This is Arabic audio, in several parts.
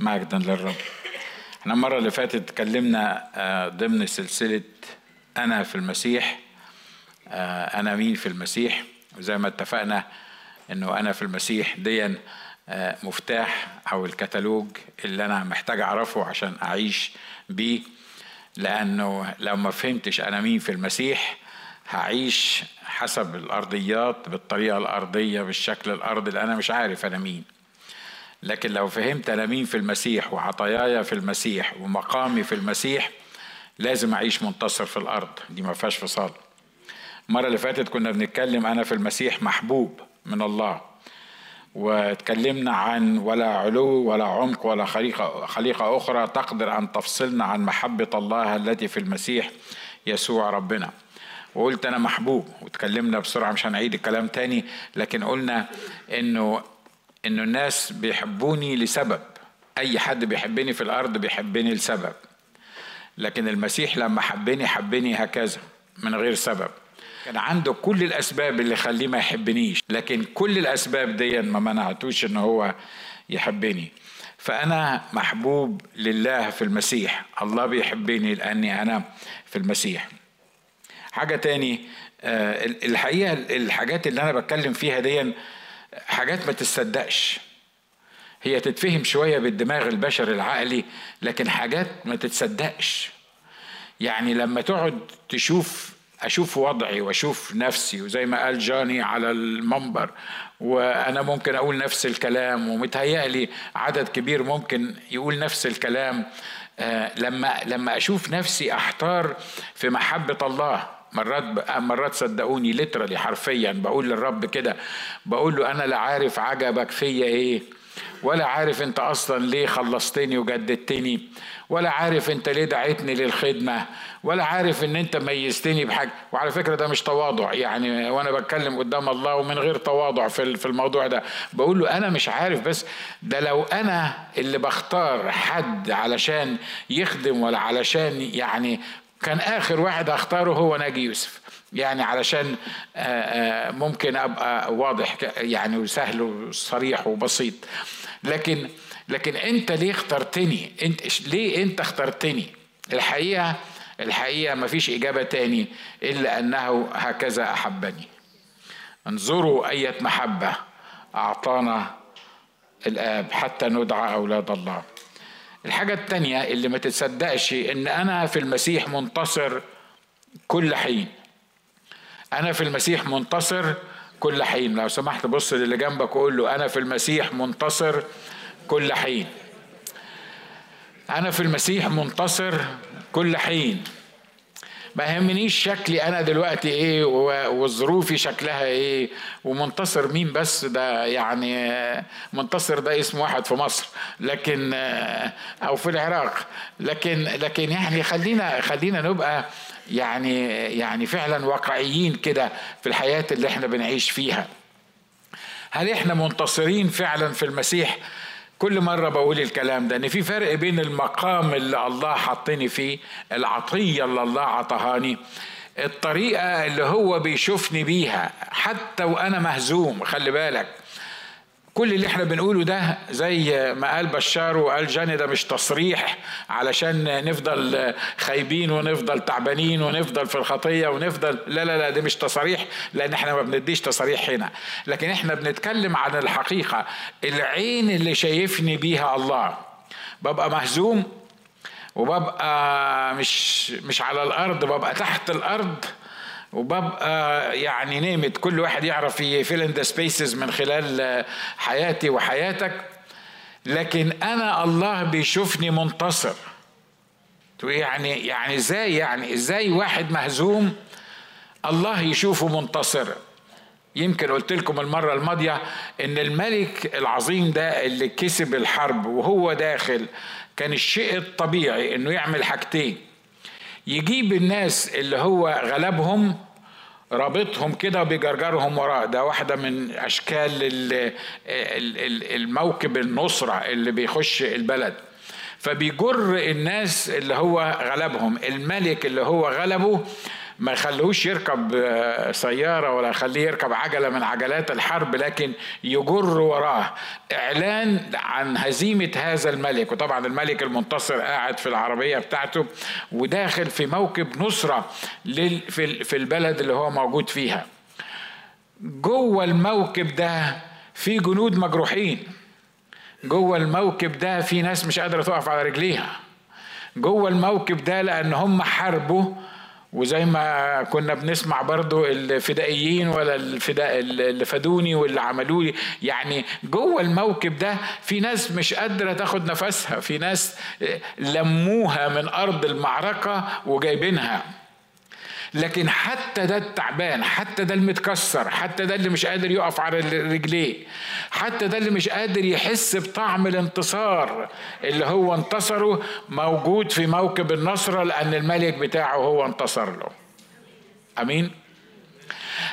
مجدا للرب. إحنا المرة اللي فاتت اتكلمنا آه، ضمن سلسلة أنا في المسيح آه، أنا مين في المسيح؟ وزي ما اتفقنا إنه أنا في المسيح ديا آه، مفتاح أو الكتالوج اللي أنا محتاج أعرفه عشان أعيش بيه. لأنه لو ما فهمتش أنا مين في المسيح هعيش حسب الأرضيات بالطريقة الأرضية بالشكل الأرضي اللي أنا مش عارف أنا مين. لكن لو فهمت أنا مين في المسيح وعطاياي في المسيح ومقامي في المسيح لازم أعيش منتصر في الأرض. دي ما فيهاش فصال. المرة اللي فاتت كنا بنتكلم أنا في المسيح محبوب من الله واتكلمنا عن ولا علو ولا عمق ولا خليقة, خليقة أخرى تقدر أن تفصلنا عن محبة الله التي في المسيح يسوع ربنا. وقلت أنا محبوب واتكلمنا بسرعة مش هنعيد الكلام تاني لكن قلنا إنه إنه الناس بيحبوني لسبب. أي حد بيحبني في الأرض بيحبني لسبب. لكن المسيح لما حبني حبني هكذا من غير سبب. كان عنده كل الأسباب اللي خليه ما يحبنيش لكن كل الأسباب دي ما منعتوش إن هو يحبني. فأنا محبوب لله في المسيح. الله بيحبني لأني أنا في المسيح. حاجة تاني آه، الحقيقة الحاجات اللي أنا بتكلم فيها دي حاجات ما تصدقش هي تتفهم شوية بالدماغ البشري العقلي لكن حاجات ما تتصدقش. يعني لما تقعد تشوف أشوف وضعي وأشوف نفسي وزي ما قال جاني على المنبر وأنا ممكن أقول نفس الكلام ومتهيألي عدد كبير ممكن يقول نفس الكلام آه، لما لما أشوف نفسي أحتار في محبة الله مرات مرات صدقوني لترالي حرفيا. بقول للرب كده بقول له أنا لا عارف عجبك فيا إيه ولا عارف أنت أصلا ليه خلصتني وجددتني ولا عارف أنت ليه دعيتني للخدمة ولا عارف إن أنت ميزتني بحاجة. وعلى فكرة ده مش تواضع يعني وأنا بتكلم قدام الله ومن غير تواضع في في الموضوع ده. بقول له أنا مش عارف بس ده لو أنا اللي بختار حد علشان يخدم ولا علشان يعني كان آخر واحد أختاره هو ناجي يوسف. يعني علشان ممكن أبقى واضح يعني وسهل وصريح وبسيط. لكن لكن أنت ليه اخترتني؟ أنت ليه أنت اخترتني؟ الحقيقة الحقيقة ما فيش إجابة تاني إلا أنه هكذا أحبني. انظروا أية محبة أعطانا الآب حتى ندعى أولاد الله. الحاجة التانية اللي ما تصدقش إن أنا في المسيح منتصر كل حين. أنا في المسيح منتصر كل حين. لو سمحت بص للي جنبك وقول له أنا في المسيح منتصر كل حين. أنا في المسيح منتصر كل حين. ما يهمنيش شكلي أنا دلوقتي إيه وظروفي شكلها إيه ومنتصر مين بس ده يعني منتصر ده اسم واحد في مصر لكن أو في العراق لكن لكن يعني خلينا خلينا نبقى يعني يعني فعلا واقعيين كده في الحياة اللي إحنا بنعيش فيها. هل إحنا منتصرين فعلا في المسيح؟ كل مرة بقول الكلام ده إن في فرق بين المقام اللي الله حطني فيه العطية اللي الله عطهاني الطريقة اللي هو بيشوفني بيها حتى وأنا مهزوم خلي بالك. كل اللي إحنا بنقوله ده زي ما قال بشار وقال جاني ده مش تصريح علشان نفضل خايبين ونفضل تعبانين ونفضل في الخطية ونفضل لا لا لا ده مش تصريح لأن إحنا ما بنديش تصريح هنا. لكن إحنا بنتكلم عن الحقيقة العين اللي شايفني بيها الله ببقى مهزوم وببقى مش مش على الأرض ببقى تحت الأرض وببقى يعني نيمت كل واحد يعرف يفيل ان ذا سبيسز من خلال حياتي وحياتك. لكن أنا الله بيشوفني منتصر. يعني يعني إزاي؟ يعني إزاي واحد مهزوم الله يشوفه منتصر؟ يمكن قلت لكم المرة الماضية إن الملك العظيم ده اللي كسب الحرب وهو داخل كان الشيء الطبيعي إنه يعمل حاجتين. يجيب الناس اللي هو غلبهم رابطهم كده وبيجرجرهم وراه ده واحدة من أشكال الموكب النصرة اللي بيخش البلد. فبيجر الناس اللي هو غلبهم. الملك اللي هو غلبه ما يخلوش يركب آه، سيارة ولا يخليه يركب عجلة من عجلات الحرب لكن يجر وراه. إعلان عن هزيمة هذا الملك وطبعا الملك المنتصر قاعد في العربية بتاعته وداخل في موكب نصرة في البلد اللي هو موجود فيها. جوه الموكب ده في جنود مجروحين. جوه الموكب ده في ناس مش قادرة تقف على رجليها. جوه الموكب ده لأن هم حاربوا وزي ما كنا بنسمع برضو الفدائيين ولا الفداء اللي فادوني واللي عملوا لي. يعني جوه الموكب ده في ناس مش قادرة تاخد نفسها في ناس لموها من أرض المعركة وجايبينها. لكن حتى ده التعبان حتى ده المتكسر حتى ده اللي مش قادر يقف على رجليه حتى ده اللي مش قادر يحس بطعم الانتصار اللي هو انتصره موجود في موكب النصرة لأن الملك بتاعه هو انتصر له. أمين؟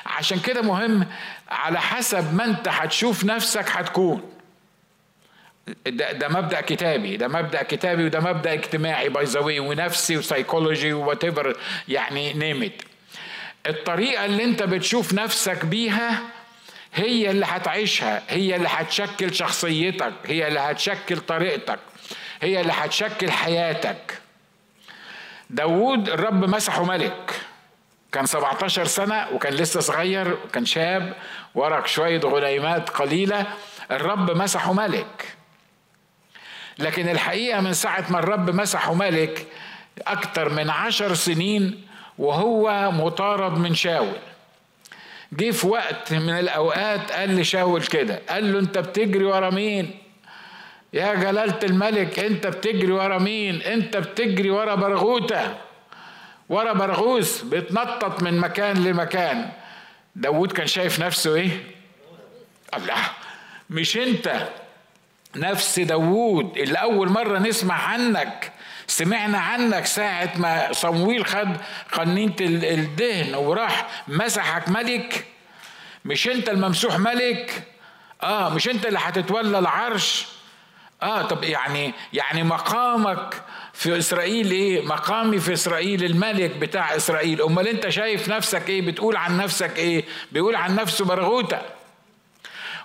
عشان كده مهم على حسب ما انت هتشوف نفسك هتكون. ده, ده مبدأ كتابي ده مبدأ كتابي وده مبدأ اجتماعي by the way ونفسي و psychology whatever يعني name it الطريقة اللي انت بتشوف نفسك بيها هي اللي هتعيشها هي اللي هتشكل شخصيتك هي اللي هتشكل طريقتك هي اللي هتشكل حياتك. داوود الرب مسحه ملك كان 17 سنة وكان لسه صغير وكان شاب ورق شوية غليمات قليلة. الرب مسحه ملك لكن الحقيقة من ساعة ما الرب مسحه ملك أكتر من عشر سنين وهو مطارد من شاول. جه في وقت من الأوقات قال لشاول كده قال له أنت بتجري ورا مين؟ يا جلالة الملك أنت بتجري ورا مين؟ أنت بتجري ورا برغوتة ورا برغوث بيتنطط من مكان لمكان. داود كان شايف نفسه إيه؟ الله مش أنت. نفس داوود اللي أول مرة نسمع عنك سمعنا عنك ساعة ما صمويل خد قنينة الدهن وراح مسحك ملك. مش أنت الممسوح ملك؟ آه مش أنت اللي هتتولى العرش؟ آه طب يعني يعني مقامك في إسرائيل إيه؟ مقامي في إسرائيل الملك بتاع إسرائيل. أمال أنت شايف نفسك إيه؟ بتقول عن نفسك إيه؟ بيقول عن نفسه برغوته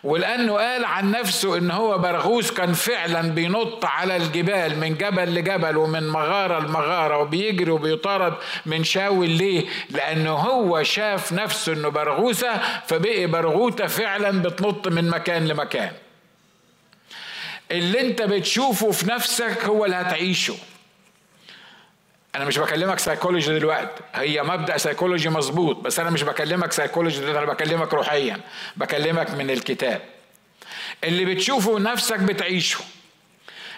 ولأنه قال عن نفسه إن هو برغوث كان فعلا بينط على الجبال من جبل لجبل ومن مغارة لمغارة وبيجري وبيطارد من شاول ليه؟ لأنه هو شاف نفسه إنه برغوثة فبقي برغوثة فعلا بتنط من مكان لمكان. اللي أنت بتشوفه في نفسك هو اللي هتعيشه. أنا مش بكلمك psychology دلوقتي. هي مبدأ psychology مظبوط بس أنا مش بكلمك psychology دلوقتي أنا بكلمك روحيا. بكلمك من الكتاب. اللي بتشوفه نفسك بتعيشه.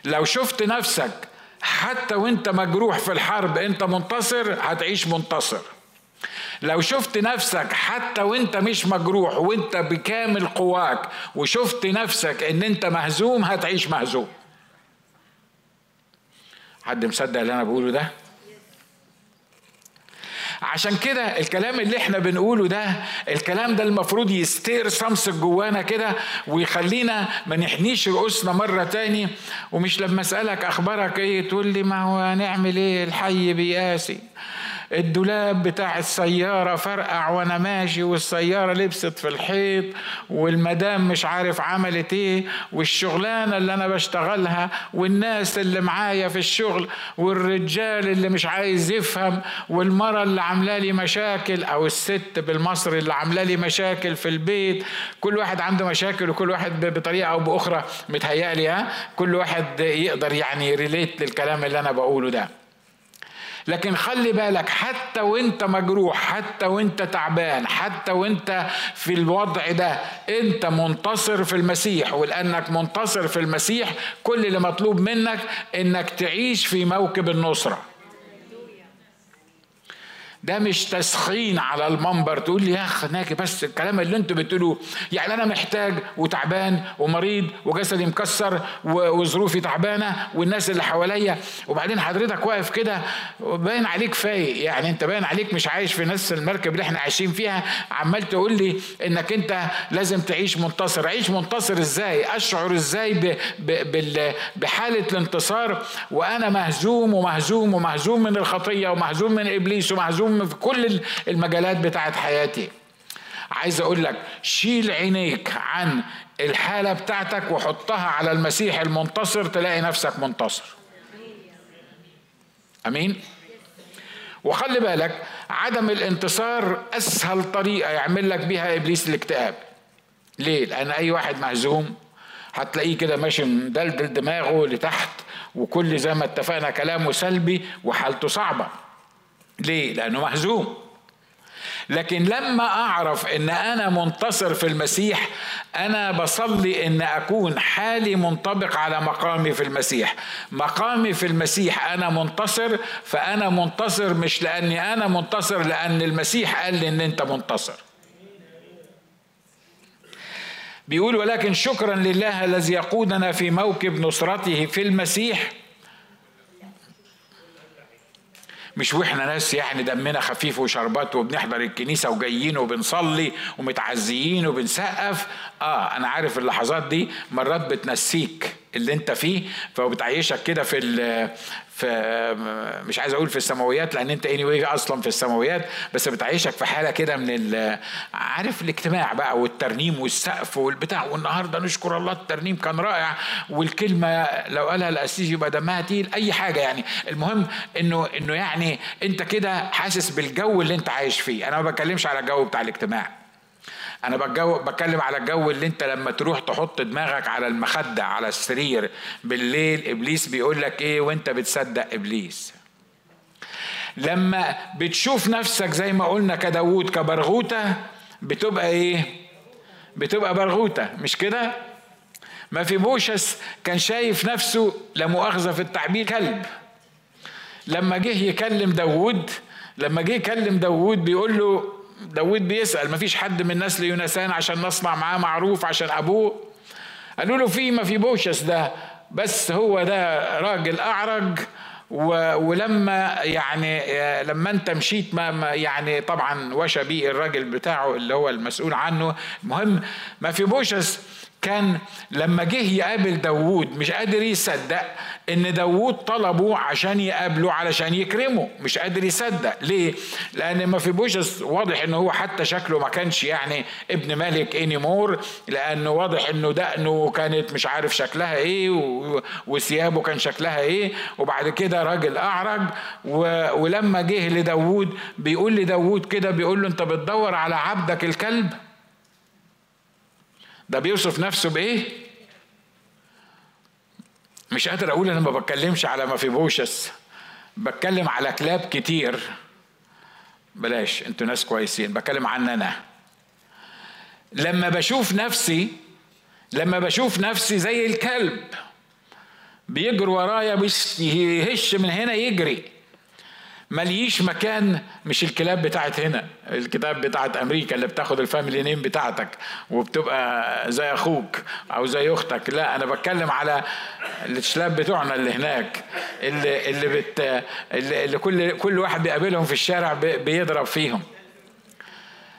لو شفت نفسك حتى وأنت مجروح في الحرب أنت منتصر هتعيش منتصر. لو شفت نفسك حتى وأنت مش مجروح وأنت بكامل قواك وشفت نفسك إن أنت مهزوم هتعيش مهزوم. حد مصدق اللي أنا بقوله ده؟ عشان كده الكلام اللي إحنا بنقوله ده الكلام ده المفروض يستير صمص جوانا كده ويخلينا ما نحنيش رؤوسنا مرة تاني. ومش لما أسألك أخبارك إيه تقول لي ما هو نعمل إيه الحي بياسي الدولاب بتاع السيارة فرقع وأنا ماشي والسيارة لبست في الحيط والمدام مش عارف عملت إيه والشغلانة اللي أنا بشتغلها والناس اللي معايا في الشغل والرجال اللي مش عايز يفهم والمرة اللي عاملة لي مشاكل أو الست بالمصري اللي عاملة لي مشاكل في البيت. كل واحد عنده مشاكل وكل واحد بطريقة أو بأخرى متهيألي ها؟ كل واحد يقدر يعني ريليت للكلام اللي أنا بقوله ده. لكن خلي بالك حتى وانت مجروح حتى وانت تعبان حتى وانت في الوضع ده انت منتصر في المسيح. ولأنك منتصر في المسيح كل اللي مطلوب منك إنك تعيش في موكب النصرة. ده مش تسخين على المنبر. تقول لي يا أخ ناجي بس الكلام اللي أنتوا بتقولوه يعني أنا محتاج وتعبان ومريض وجسدي مكسر وظروفي تعبانة والناس اللي حواليا وبعدين حضرتك واقف كده باين عليك فايق. يعني أنت باين عليك مش عايش في نفس المركب اللي إحنا عايشين فيها. عمال تقول لي إنك أنت لازم تعيش منتصر. عيش منتصر إزاي؟ أشعر إزاي ب ب بحالة الانتصار؟ وأنا مهزوم ومهزوم ومهزوم من الخطية ومهزوم من إبليس ومهزوم في في كل المجالات بتاعت حياتي. عايز أقول لك شيل عينيك عن الحالة بتاعتك وحطها على المسيح المنتصر تلاقي نفسك منتصر. أمين؟ وخلي بالك عدم الانتصار أسهل طريقة يعمل لك بيها إبليس الاكتئاب. ليه؟ لأن أي واحد مهزوم هتلاقيه كده ماشي مدلدل دماغه لتحت وكل زي ما اتفقنا كلامه سلبي وحالته صعبة. ليه؟ لأنه مهزوم لكن لما أعرف إن أنا منتصر في المسيح أنا بصلي إن أكون حالي منطبق على مقامي في المسيح. مقامي في المسيح أنا منتصر فأنا منتصر مش لأني أنا منتصر لأن المسيح قال لي إن أنت منتصر. بيقول ولكن شكرا لله الذي يقودنا في موكب نصرته في المسيح مش وإحنا ناس يعني دمنا خفيف وشربات وبنحضر الكنيسة وجايين وبنصلي ومتعزيين وبنسقف. آه أنا عارف اللحظات دي مرات بتنسيك اللي أنت فيه فبتعيشك كده في في مش عايز أقول في السماويات لأن أنت اني anyway أصلا في السماويات بس بتعيشك في حالة كده من عارف الاجتماع بقى والترنيم والسقف والبتاع والنهاردة نشكر الله الترنيم كان رائع والكلمة لو قالها القسيس يبقى دمها تقيل أي حاجة يعني. المهم انه إنه يعني أنت كده حاسس بالجو اللي أنت عايش فيه. أنا ما بتكلمش على الجو بتاع الاجتماع. أنا بتجو بتكلم على الجو اللي أنت لما تروح تحط دماغك على المخدة على السرير بالليل إبليس بيقول لك إيه وأنت بتصدق إبليس. لما بتشوف نفسك زي ما قلنا كداوود كبرغوتة بتبقى إيه؟ بتبقى برغوتة مش كده؟ ما في بوشس كان شايف نفسه لمؤاخذة في التعبير كلب. لما جه يكلم داوود لما جه يكلم داوود بيقول له داود بيسأل مفيش حد من نسل يونسان عشان نصنع معاه معروف عشان أبوه؟ قالوا له في ما في بوشس ده. بس هو ده راجل أعرج ولما يعني لما انت مشيت ما يعني طبعا وشى بيه الراجل بتاعه اللي هو المسؤول عنه. المهم مفيبوشث كان لما جه يقابل داوود مش قادر يصدق إن داوود طلبه عشان يقابله علشان يكرمه مش قادر يصدق. ليه؟ لأن مفيبوشث واضح إن هو حتى شكله ما كانش يعني ابن ملك anymore لأنه واضح إنه دقنه كانت مش عارف شكلها إيه وثيابه كان شكلها إيه وبعد كده راجل أعرج ولما جه لداوود بيقول لداوود كده بيقول له أنت بتدور على عبدك الكلب؟ ده بيوصف نفسه بإيه؟ مش قادر أقول أنا ما بتكلمش على ما في بوشس بتكلم على كلاب كتير. بلاش أنتوا ناس كويسين بتكلم عن أنا. لما بشوف نفسي لما بشوف نفسي زي الكلب بيجري ورايا بيهش من هنا يجري. مليش مكان مش الكلاب بتاعت هنا الكلاب بتاعت أمريكا اللي بتاخد ال family name بتاعتك وبتبقى زي أخوك أو زي أختك. لا أنا بتكلم على الكلاب بتوعنا اللي هناك اللي اللي بت اللي, اللي كل كل واحد بيقابلهم في الشارع بيضرب فيهم.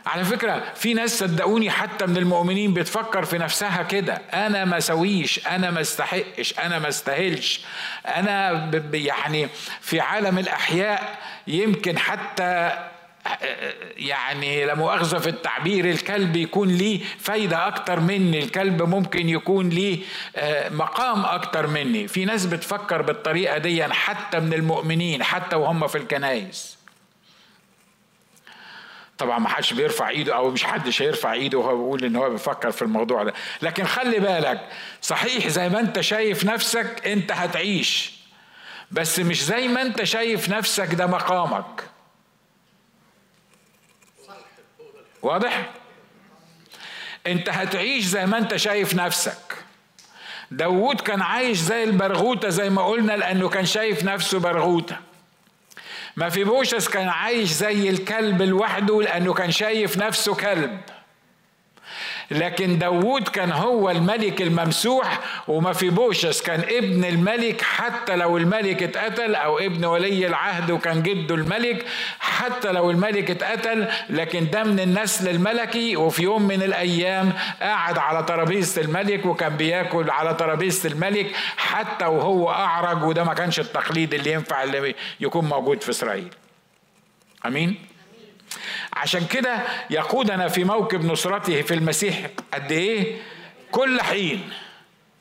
على فكرة في ناس صدقوني حتى من المؤمنين بتفكر في نفسها كده. أنا ما سويش أنا ما أستحقش أنا ما أستاهلش. أنا يعني في عالم الأحياء يمكن حتى يعني لا مؤاخذة في التعبير الكلب يكون ليه فايدة أكتر مني الكلب ممكن يكون ليه آه، مقام أكتر مني. في ناس بتفكر بالطريقة دي حتى من المؤمنين حتى وهم في الكنائس. طبعا ما حدش بيرفع إيده أو مش حدش هيرفع إيده وهو بيقول إن هو بيفكر في الموضوع ده. لكن خلي بالك صحيح زي ما أنت شايف نفسك أنت هتعيش بس مش زي ما أنت شايف نفسك ده مقامك. واضح؟ أنت هتعيش زي ما أنت شايف نفسك. داوود كان عايش زي البرغوتة زي ما قلنا لأنه كان شايف نفسه برغوتة. مفيبوشث كان عايش زي الكلب لوحده لأنه كان شايف نفسه كلب. لكن داوود كان هو الملك الممسوح ومفيبوشث كان ابن الملك حتى لو الملك اتقتل أو ابن ولي العهد وكان جده الملك حتى لو الملك اتقتل لكن ده من النسل الملكي وفي يوم من الأيام قاعد على ترابيزة الملك وكان بياكل على ترابيزة الملك حتى وهو أعرج وده ما كانش التقليد اللي ينفع اللي يكون موجود في إسرائيل. أمين؟ عشان كده يقودنا في موكب نصرته في المسيح قد إيه؟ كل حين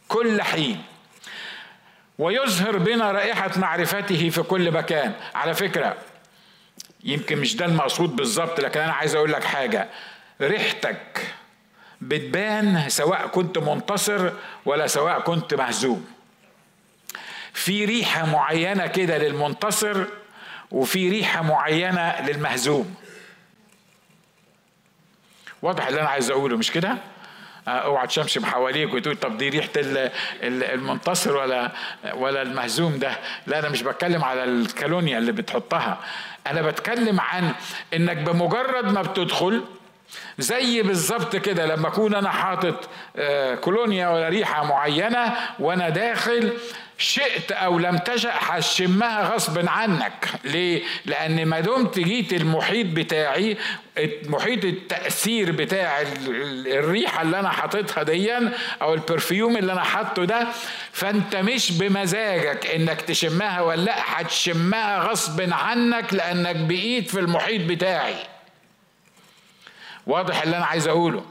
كل حين. ويظهر بنا رائحة معرفته في كل مكان. على فكرة يمكن مش ده المقصود بالظبط لكن أنا عايز أقول لك حاجة. ريحتك بتبان سواء كنت منتصر ولا سواء كنت مهزوم. في ريحة معينة كده للمنتصر وفي ريحة معينة للمهزوم. واضح اللي أنا عايز أقوله مش كده؟ آه، أوعى تشمشم حواليك وتقول طب دي ريحة المنتصر ولا ولا المهزوم ده لا أنا مش بتكلم على الكالونيا اللي بتحطها أنا بتكلم عن إنك بمجرد ما بتدخل زي بالظبط كده لما أكون أنا حاطط آه، كولونيا ولا ريحة معينة وأنا داخل شئت أو لم تشأ هشمها غصب عنك. ليه؟ لأن ما دمت جيت المحيط بتاعي محيط التأثير بتاع الريحة اللي أنا حاططها ديا أو البرفيوم اللي أنا حاطه ده. فأنت مش بمزاجك إنك تشمها ولا لأ هتشمها غصب عنك لأنك بقيت في المحيط بتاعي. واضح اللي أنا عايز أقوله؟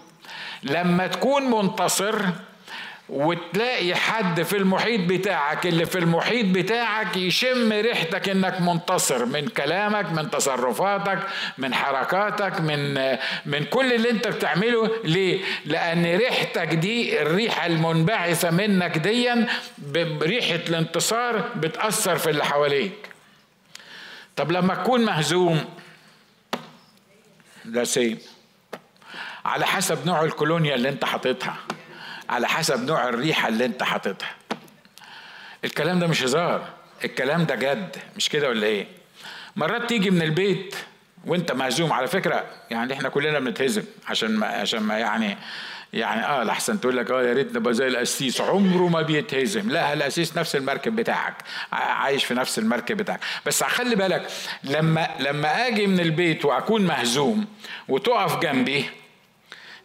لما تكون منتصر وتلاقي حد في المحيط بتاعك اللي في المحيط بتاعك يشم ريحتك إنك منتصر من كلامك من تصرفاتك من حركاتك من من كل اللي أنت بتعمله ليه؟ لأن ريحتك دي الريحة المنبعثة منك ديا بريحه الانتصار بتأثر في اللي حواليك. طب لما تكون مهزوم ده سيم على حسب نوع الكولونيا اللي أنت حاططها على حسب نوع الريحة اللي انت حاططها. الكلام ده مش هزار الكلام ده جد مش كده ولا إيه؟ مرات تيجي من البيت وانت مهزوم على فكرة يعني إحنا كلنا بنتهزم عشان ما عشان ما يعني يعني آه لحسن تقول لك آه يا ريت نبقى زي القسيس عمره ما بيتهزم. لا القسيس نفس المركب بتاعك عايش في نفس المركب بتاعك. بس خلي بالك لما لما آجي من البيت وأكون مهزوم وتقف جنبي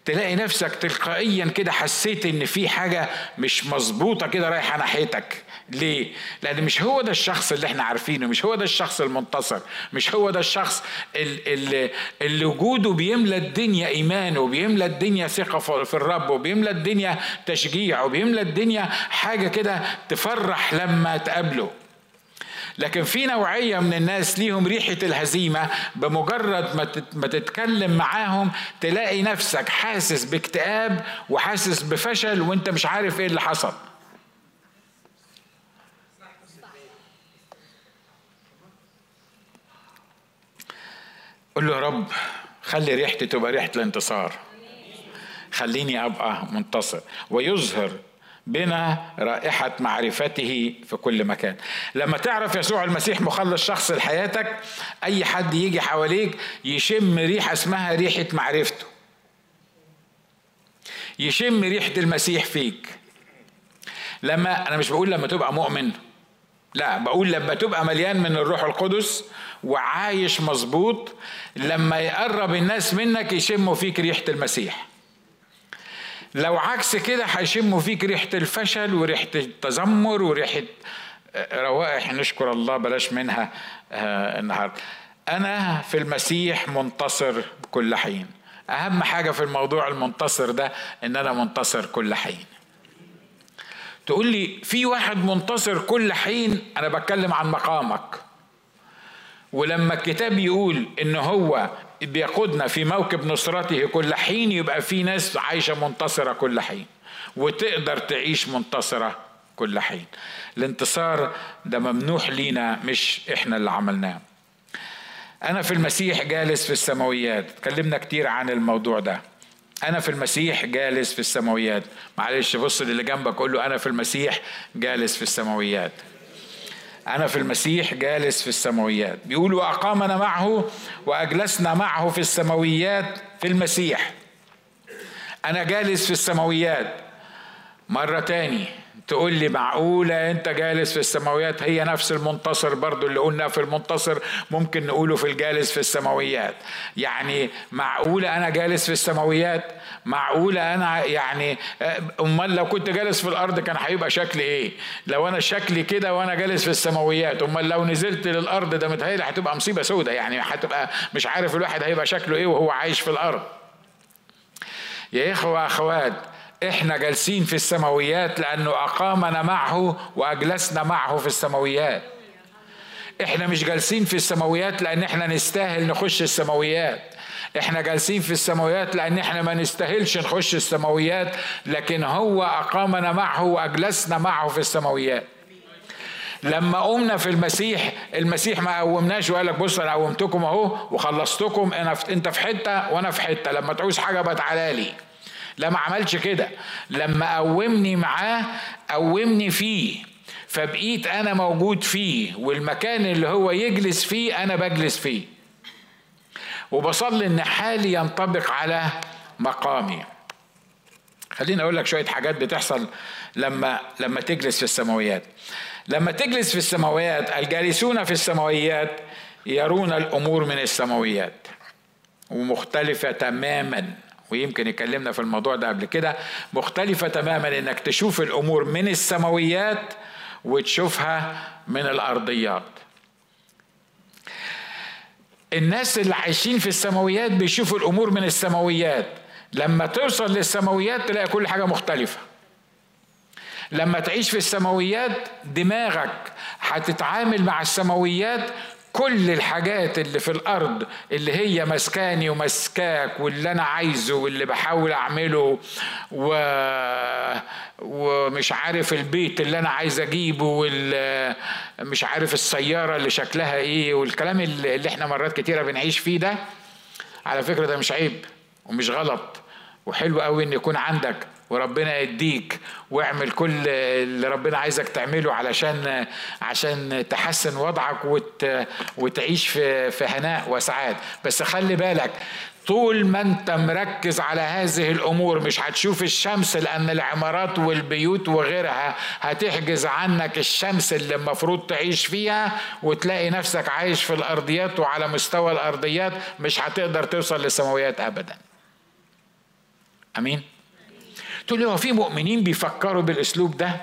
تلاقي نفسك تلقائيا كده حسيت إن في حاجة مش مظبوطة كده رايحة ناحيتك ليه؟ لأن مش هو ده الشخص اللي إحنا عارفينه، مش هو ده الشخص المنتصر، مش هو ده الشخص اللي, اللي وجوده بيملى الدنيا إيمان وبيملى الدنيا ثقة في الرب وبيملى الدنيا تشجيع وبيملى الدنيا حاجة كده تفرح لما تقابله. لكن في نوعية من الناس ليهم ريحة الهزيمة بمجرد ما تتكلم معاهم تلاقي نفسك حاسس باكتئاب وحاسس بفشل وانت مش عارف إيه اللي حصل. قل له يا رب خلي ريحتي تبقى ريحة الانتصار. خليني أبقى منتصر. ويظهر بنا رائحة معرفته في كل مكان. لما تعرف يسوع المسيح مخلص شخص لحياتك أي حد يجي حواليك يشم ريحة اسمها ريحة معرفته. يشم ريحة المسيح فيك. لما أنا مش بقول لما تبقى مؤمن. لا بقول لما تبقى مليان من الروح القدس وعايش مظبوط لما يقرب الناس منك يشموا فيك ريحة المسيح. لو عكس كده هيشموا فيك ريحة الفشل وريحة التذمر وريحة آه، روائح نشكر الله بلاش منها آه، النهارده. أنا في المسيح منتصر كل حين. أهم حاجة في الموضوع المنتصر ده إن أنا منتصر كل حين. تقول لي في واحد منتصر كل حين؟ أنا بتكلم عن مقامك. ولما الكتاب يقول إن هو بيقودنا في موكب نصرته كل حين يبقى في ناس عايشة منتصرة كل حين وتقدر تعيش منتصرة كل حين. الانتصار ده ممنوح لينا مش إحنا اللي عملناه. أنا في المسيح جالس في السماويات. اتكلمنا كتير عن الموضوع ده. أنا في المسيح جالس في السماويات. معلش بص للي جنبك قول له أنا في المسيح جالس في السماويات. أنا في المسيح جالس في السماويات. بيقول وأقامنا معه وأجلسنا معه في السماويات في المسيح. أنا جالس في السماويات مرة تاني. تقول لي معقولة أنت جالس في السماويات؟ هي نفس المنتصر برضو اللي قلنا في المنتصر ممكن نقوله في الجالس في السماويات. يعني معقولة أنا جالس في السماويات؟ معقولة أنا يعني أمال لو كنت جالس في الأرض كان هيبقى شكلي إيه؟ لو أنا شكلي كده وأنا جالس في السماويات أمال لو نزلت للأرض ده متهيألي هتبقى مصيبة سودة. يعني هتبقى مش عارف الواحد هيبقى شكله إيه وهو عايش في الأرض. يا إخوة أخوات إحنا جالسين في السماويات لأنه أقامنا معه وأجلسنا معه في السماويات. إحنا مش جالسين في السماويات لأن إحنا نستاهل نخش السماويات. إحنا جالسين في السماويات لأن إحنا ما نستاهلش نخش السماويات لكن هو أقامنا معه وأجلسنا معه في السماويات. لما قمنا في المسيح المسيح ما قومناش وقال لك بص أنا قومتكم أهو وخلصتكم أنا أنت في حتة وأنا في حتة. لما تعوز حاجة بقى تعالى لي. لا ما عملش كده. لما قومني معاه قومني فيه. فبقيت أنا موجود فيه والمكان اللي هو يجلس فيه أنا بجلس فيه. وبصلي إن حالي ينطبق على مقامي. خليني أقول لك شوية حاجات بتحصل لما لما تجلس في السماويات. لما تجلس في السماويات الجالسون في السماويات يرون الأمور من السماويات. ومختلفة تماما. ويمكن اتكلمنا في الموضوع ده قبل كده مختلفة تماما إنك تشوف الأمور من السماويات وتشوفها من الأرضيات. الناس اللي عايشين في السماويات بيشوفوا الأمور من السماويات. لما توصل للسماويات تلاقي كل حاجة مختلفة. لما تعيش في السماويات دماغك هتتعامل مع السماويات كل الحاجات اللي في الأرض اللي هي مسكاني ومسكاك واللي أنا عايزه واللي بحاول أعمله و... ومش عارف البيت اللي أنا عايز أجيبه وال... مش عارف السيارة اللي شكلها إيه والكلام اللي إحنا مرات كتيرة بنعيش فيه ده. على فكرة ده مش عيب ومش غلط. وحلو قوي إن يكون عندك وربنا يديك واعمل كل اللي ربنا عايزك تعمله علشان عشان تحسن وضعك وت وتعيش في في هناء وسعاد بس خلي بالك طول ما أنت مركز على هذه الأمور مش هتشوف الشمس لأن العمارات والبيوت وغيرها هتحجز عنك الشمس اللي المفروض تعيش فيها وتلاقي نفسك عايش في الأرضيات وعلى مستوى الأرضيات مش هتقدر توصل للسماويات ابدا. آمين. تقول لي هو في مؤمنين بيفكروا بالأسلوب ده؟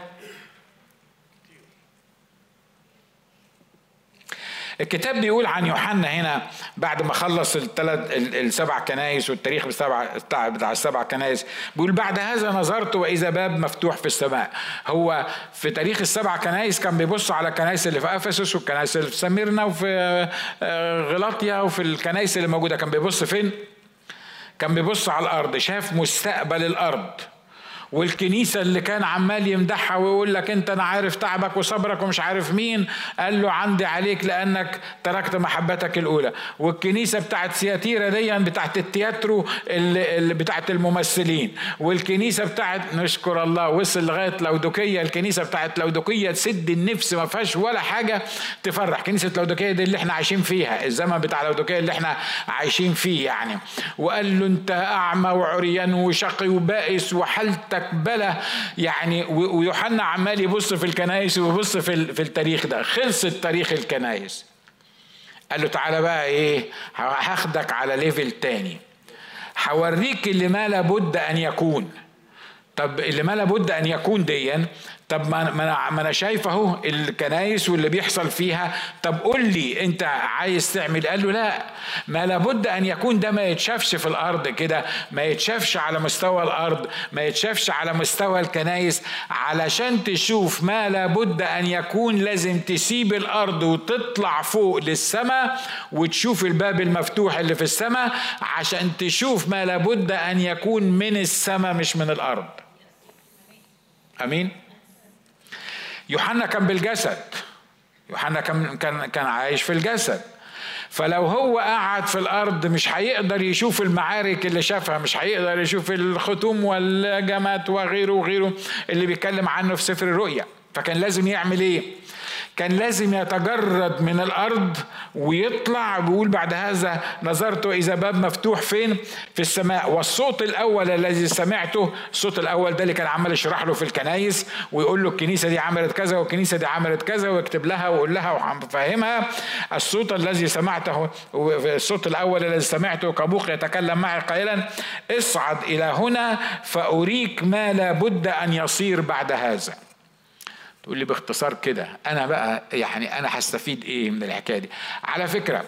الكتاب بيقول عن يوحنا هنا بعد ما خلص الثلاث السبع كنايس والتاريخ بتاع بتاع السبع كنايس بيقول بعد هذا نظرت وإذا باب مفتوح في السماء. هو في تاريخ السبع كنايس كان بيبص على الكنايس اللي في أفسس والكنايس اللي في سميرنا وفي آه، غلاطيا وفي الكنايس اللي موجودة كان بيبص فين؟ كان بيبص على الأرض شاف مستقبل الأرض. والكنيسة اللي كان عمال يمدحها ويقول لك أنت أنا عارف تعبك وصبرك ومش عارف مين قال له عندي عليك لأنك تركت محبتك الأولى. والكنيسة بتاعت ثياتيرا دي بتاعت التياترو اللي, اللي بتاعت الممثلين. والكنيسة بتاعت نشكر الله وصل لغاية لودوكية. الكنيسة بتاعت لودوكية تسد النفس ما فيهاش ولا حاجة تفرح. كنيسة لودوكية دي اللي إحنا عايشين فيها الزمن بتاع لودوكية اللي إحنا عايشين فيه يعني. وقال له أنت أعمى وعريان وشقي وبائس وحالتك بلا يعني ويوحنا عمال يبص في الكنايس ويبص في في التاريخ ده. خلصت تاريخ الكنايس قال له تعالى بقى إيه؟ هاخدك على level تاني. هوريك اللي ما لابد أن يكون. طب اللي ما لابد أن يكون ديا طب ما أنا ما أنا شايف أهو الكنايس واللي بيحصل فيها. طب قول لي أنت عايز تعمل؟ قال له لا. ما لابد أن يكون ده ما يتشافش في الأرض كده ما يتشافش على مستوى الأرض ما يتشافش على مستوى الكنايس علشان تشوف ما لابد أن يكون لازم تسيب الأرض وتطلع فوق للسماء وتشوف الباب المفتوح اللي في السماء عشان تشوف ما لابد أن يكون من السماء مش من الأرض. أمين؟ يوحنا كان بالجسد. يوحنا كان كان عايش في الجسد. فلو هو قعد في الأرض مش هيقدر يشوف المعارك اللي شافها مش هيقدر يشوف الختوم والجمات وغيره وغيره اللي بيتكلم عنه في سفر الرؤيا. فكان لازم يعمل إيه؟ كان لازم يتجرد من الأرض ويطلع. بيقول بعد هذا نظرت إذا باب مفتوح فين؟ في السماء. والصوت الأول الذي سمعته الصوت الأول ده اللي كان عمال يشرح له في الكنايس ويقول له الكنيسة دي عملت كذا والكنيسة دي عملت كذا ويكتب لها ويقول لها وفهمها الصوت الذي سمعته الصوت الأول الذي سمعته كبوق يتكلم معي قائلا اصعد إلى هنا فأريك ما لابد أن يصير بعد هذا. تقول لي باختصار كده أنا بقى يعني أنا هستفيد إيه من الحكاية دي؟ على فكرة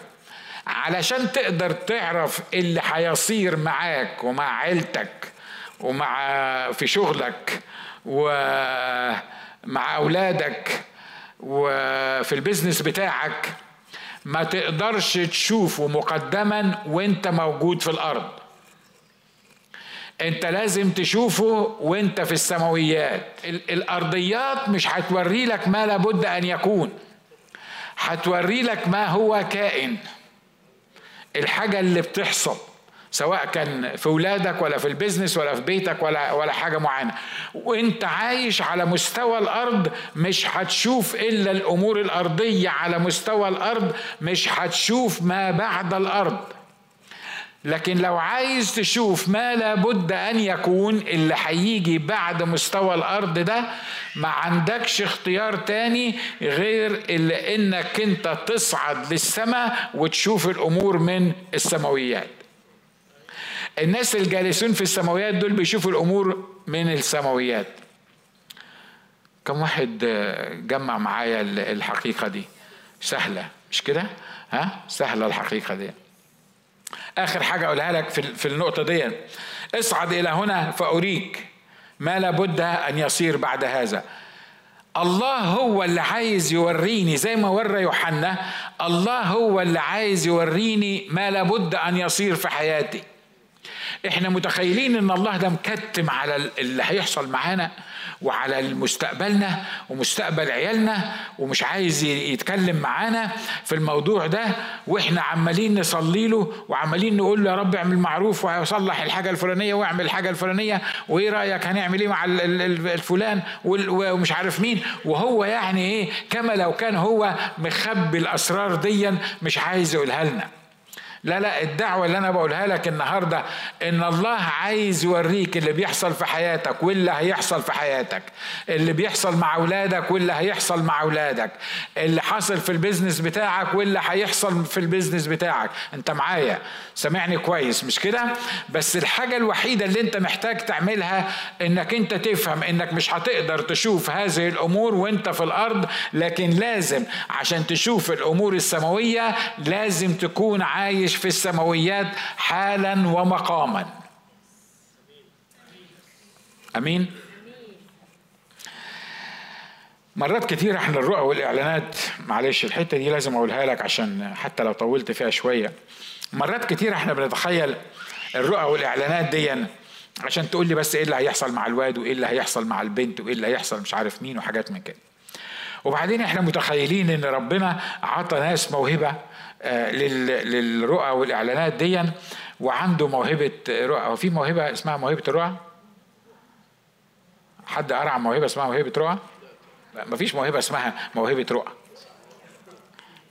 علشان تقدر تعرف اللي هيصير معاك ومع عيلتك ومع في شغلك ومع أولادك وفي البيزنس بتاعك ما تقدرش تشوفه مقدما وأنت موجود في الأرض. انت لازم تشوفه وانت في السماويات. الأرضيات مش هتوري لك ما لابد أن يكون. هتوري لك ما هو كائن. الحاجة اللي بتحصل سواء كان في ولادك ولا في البيزنس ولا في بيتك ولا ولا حاجة معينة. وانت عايش على مستوى الأرض مش هتشوف إلا الأمور الأرضية. على مستوى الأرض مش هتشوف ما بعد الأرض. لكن لو عايز تشوف ما لابد أن يكون اللي هيجي بعد مستوى الأرض ده ما عندكش اختيار تاني غير اللي إنك أنت تصعد للسماء وتشوف الأمور من السماويات. الناس الجالسون في السماويات دول بيشوفوا الأمور من السماويات. كم واحد جمع معايا الحقيقة دي؟ سهلة مش كده؟ ها؟ سهلة الحقيقة دي. آخر حاجة أقولها لك في في النقطة دي. اصعد إلى هنا فأريك ما لابد أن يصير بعد هذا. الله هو اللي عايز يوريني زي ما ورى يوحنا الله هو اللي عايز يوريني ما لابد أن يصير في حياتي. إحنا متخيلين إن الله ده مكتم على اللي هيحصل معانا؟ وعلى مستقبلنا ومستقبل عيالنا ومش عايز يتكلم معانا في الموضوع ده. وإحنا عمالين نصلي له وعمالين نقول له يا رب اعمل معروف وصلح الحاجة الفلانية واعمل الحاجة الفلانية وايه رأيك هنعمل إيه مع الفلان ومش عارف مين. وهو يعني إيه كما لو كان هو مخبي الأسرار ديا مش عايز يقولها لنا. لا لا الدعوة اللي أنا بقولها لك النهاردة إن الله عايز يوريك اللي بيحصل في حياتك واللي هيحصل في حياتك. اللي بيحصل مع أولادك واللي هيحصل مع أولادك. اللي حصل في ال business بتاعك واللي هيحصل في ال business بتاعك. أنت معايا؟ سامعني كويس مش كده؟ بس الحاجة الوحيدة اللي أنت محتاج تعملها إنك أنت تفهم إنك مش هتقدر تشوف هذه الأمور وأنت في الأرض لكن لازم عشان تشوف الأمور السماوية لازم تكون عايش في السماويات حالا ومقاما. آمين. مرات كتير إحنا الرؤى والإعلانات معلش الحتة دي لازم أقولها لك عشان حتى لو طولت فيها شوية. مرات كتير إحنا بنتخيل الرؤى والإعلانات دي عشان تقول لي بس إيه اللي هيحصل مع الواد وإيه اللي هيحصل مع البنت وإيه اللي هيحصل مش عارف مين وحاجات من كده. وبعدين إحنا متخيلين إن ربنا عطى ناس موهبة للرؤى والإعلانات دي وعنده موهبة رؤى. هو في موهبة اسمها موهبة الرؤى؟ حد قرا عن موهبة اسمها موهبة رؤى؟ مفيش موهبة اسمها موهبة رؤى.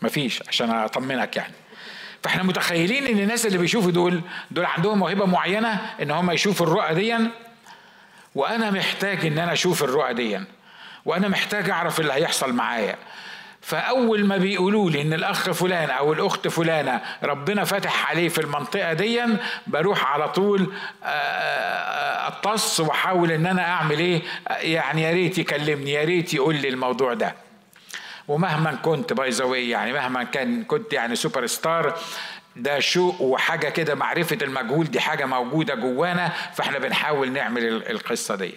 مفيش عشان أطمنك يعني. فإحنا متخيلين إن الناس اللي بيشوفوا دول دول عندهم موهبة معينة إن هم يشوفوا الرؤى دي وأنا محتاج إن أنا أشوف الرؤى دي وأنا محتاج أعرف اللي هيحصل معايا. فأول ما بيقولوا لي إن الأخ فلان أو الأخت فلانة ربنا فتح عليه في المنطقة دي بروح على طول آه، آه، اتص وأحاول إن أنا أعمل إيه؟ يعني يا ريت يكلمني يا ريت يقول لي الموضوع ده. ومهما كنت باي يعني مهما كان كنت يعني سوبر ستار ده شوق وحاجة كده معرفة المجهول دي حاجة موجودة جوانا فإحنا بنحاول نعمل القصة دي.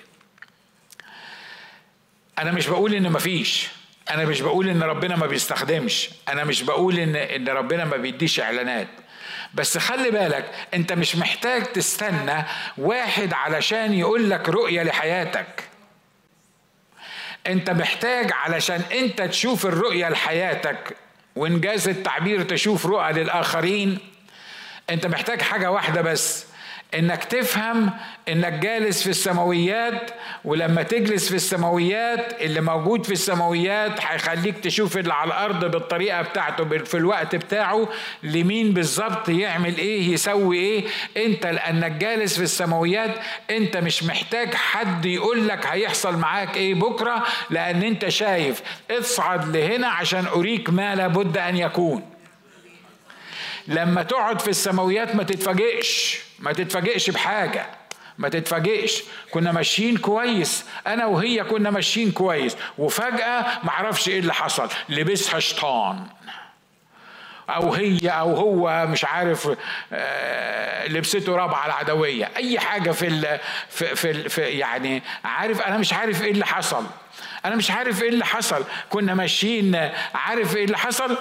أنا مش بقول إن مفيش. أنا مش بقول إن ربنا ما بيستخدمش أنا مش بقول إن إن ربنا ما بيديش إعلانات. بس خلي بالك أنت مش محتاج تستنى واحد علشان يقول لك رؤية لحياتك. أنت محتاج علشان أنت تشوف الرؤية لحياتك وإنجاز التعبير تشوف رؤى للآخرين أنت محتاج حاجة واحدة بس إنك تفهم إنك جالس في السماويات ولما تجلس في السماويات اللي موجود في السماويات هيخليك تشوف اللي على الأرض بالطريقة بتاعته في الوقت بتاعه لمين بالظبط يعمل إيه يسوي إيه. أنت لأنك جالس في السماويات أنت مش محتاج حد يقول لك هيحصل معاك إيه بكرة لأن أنت شايف. اصعد لهنا عشان أريك ما لابد أن يكون. لما تقعد في السماويات ما تتفاجئش. ما تتفاجئش بحاجة ما تتفاجئش. كنا ماشيين كويس أنا وهي كنا ماشيين كويس. وفجأة معرفش إيه اللي حصل. لبسها شيطان. أو هي أو هو مش عارف آه، لبسته رابعة العدوية. أي حاجة في ال في, في, في يعني عارف أنا مش عارف إيه اللي حصل. أنا مش عارف إيه اللي حصل. كنا ماشيين عارف إيه اللي حصل؟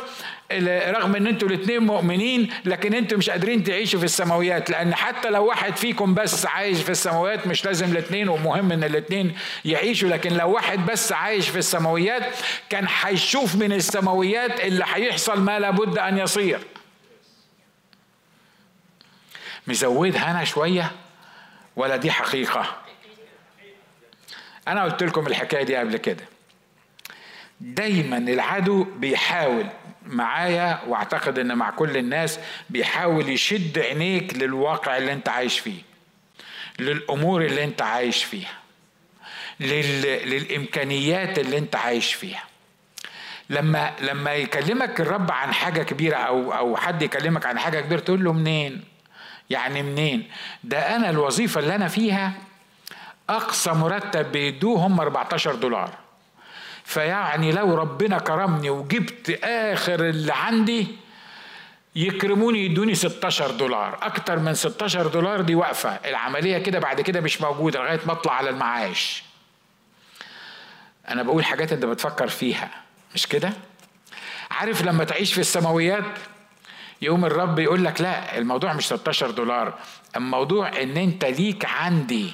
رغم إن أنتوا الاثنين مؤمنين لكن أنتوا مش قادرين تعيشوا في السماويات لأن حتى لو واحد فيكم بس عايش في السماويات مش لازم الاثنين ومهم إن الاثنين يعيشوا لكن لو واحد بس عايش في السماويات كان هيشوف من السماويات اللي هيحصل ما لابد أن يصير. مزودها أنا شوية ولا دي حقيقة؟ أنا قلت لكم الحكاية دي قبل كده. دايما العدو بيحاول معايا واعتقد إن مع كل الناس بيحاول يشد عينيك للواقع اللي أنت عايش فيه للأمور اللي أنت عايش فيها لل... للإمكانيات اللي أنت عايش فيها. لما لما يكلمك الرب عن حاجة كبيرة أو أو حد يكلمك عن حاجة كبيرة تقول له منين؟ يعني منين؟ ده أنا الوظيفة اللي أنا فيها أقصى مرتب بيدوه هم 14 دولار. فيعني لو ربنا كرمني وجبت آخر اللي عندي يكرموني يدوني 16 دولار. أكتر من 16 دولار دي واقفه العملية كده بعد كده مش موجودة لغاية ما أطلع على المعاش. أنا بقول حاجات أنت بتفكر فيها. مش كده؟ عارف لما تعيش في السماويات يوم الرب يقول لك لا الموضوع مش 16 دولار. الموضوع إن أنت ليك عندي.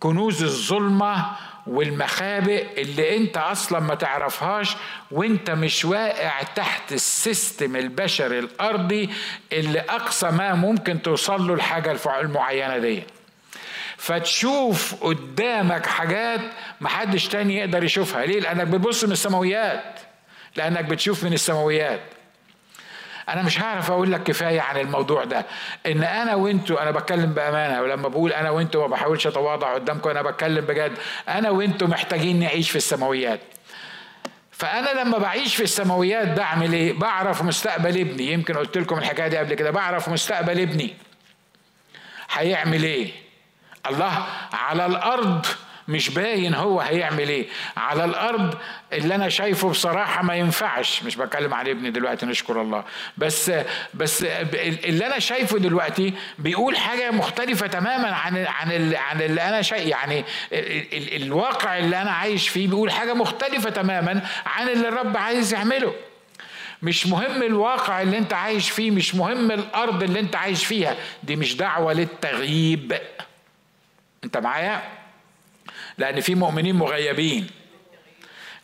كنوز الظلمة والمخابئ اللي انت أصلا ما تعرفهاش وانت مش واقع تحت السيستم البشري الأرضي اللي أقصى ما ممكن توصل له الحاجة المعينة دي. فتشوف قدامك حاجات محدش تاني يقدر يشوفها. ليه؟ لأنك بتبص من السماويات. لأنك بتشوف من السماويات. أنا مش هعرف أقول لك كفاية عن الموضوع ده. إن أنا وأنتوا أنا بتكلم بأمانة ولما بقول أنا وأنتوا ما بحاولش أتواضع قدامكم أنا بتكلم بجد. أنا وأنتوا محتاجين نعيش في السماويات. فأنا لما بعيش في السماويات بعمل إيه؟ بعرف مستقبل ابني. يمكن قلت لكم الحكاية دي قبل كده. بعرف مستقبل ابني. هيعمل إيه؟ الله على الأرض مش باين هو هيعمل إيه. على الأرض اللي أنا شايفه بصراحة ما ينفعش. مش بتكلم عن ابني دلوقتي نشكر الله. بس بس اللي أنا شايفه دلوقتي بيقول حاجة مختلفة تماما عن عن عن اللي أنا شايف. يعني الواقع اللي أنا عايش فيه بيقول حاجة مختلفة تماما عن اللي الرب عايز يعمله. مش مهم الواقع اللي أنت عايش فيه مش مهم الأرض اللي أنت عايش فيها. دي مش دعوة للتغييب. أنت معايا؟ لأن في مؤمنين مغيبين.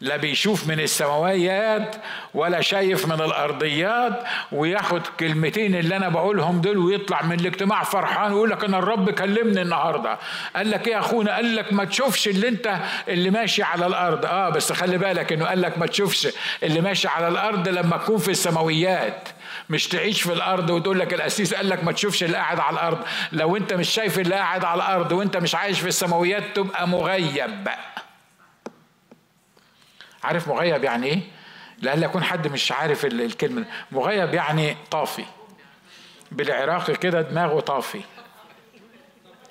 لا بيشوف من السماويات ولا شايف من الأرضيات وياخد كلمتين اللي أنا بقولهم دول ويطلع من الاجتماع فرحان ويقول لك أنا الرب كلمني النهارده. قال لك إيه يا أخونا؟ قال لك ما تشوفش اللي أنت اللي ماشي على الأرض. آه بس خلي بالك إنه قال لك ما تشوفش اللي ماشي على الأرض لما تكون في السماويات. مش تعيش في الأرض وتقول لك القسيس قال لك ما تشوفش اللي قاعد على الأرض. لو أنت مش شايف اللي قاعد على الأرض وأنت مش عايش في السماويات تبقى مغيب. عارف مغيب يعني إيه؟ لألا يكون حد مش عارف الكلمة مغيب يعني طافي. بالعراقي كده دماغه طافي.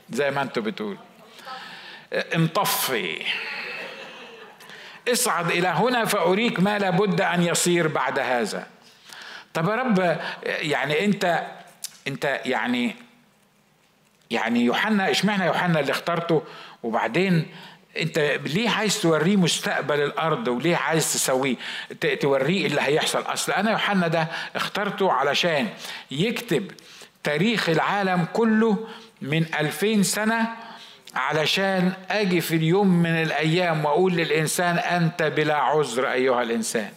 زي ما أنتوا بتقول انطفي. اصعد إلى هنا فأريك ما لابد أن يصير بعد هذا. طب يا رب يعني انت انت يعني يعني يوحنا اشمعنى يوحنا اللي اخترته؟ وبعدين انت ليه عايز توريه مستقبل الأرض وليه عايز تسويه؟ توريه اللي هيحصل. أصل أنا يوحنا ده اخترته علشان يكتب تاريخ العالم كله من ألفين سنة علشان أجي في اليوم من الأيام وأقول للإنسان أنت بلا عذر أيها الإنسان.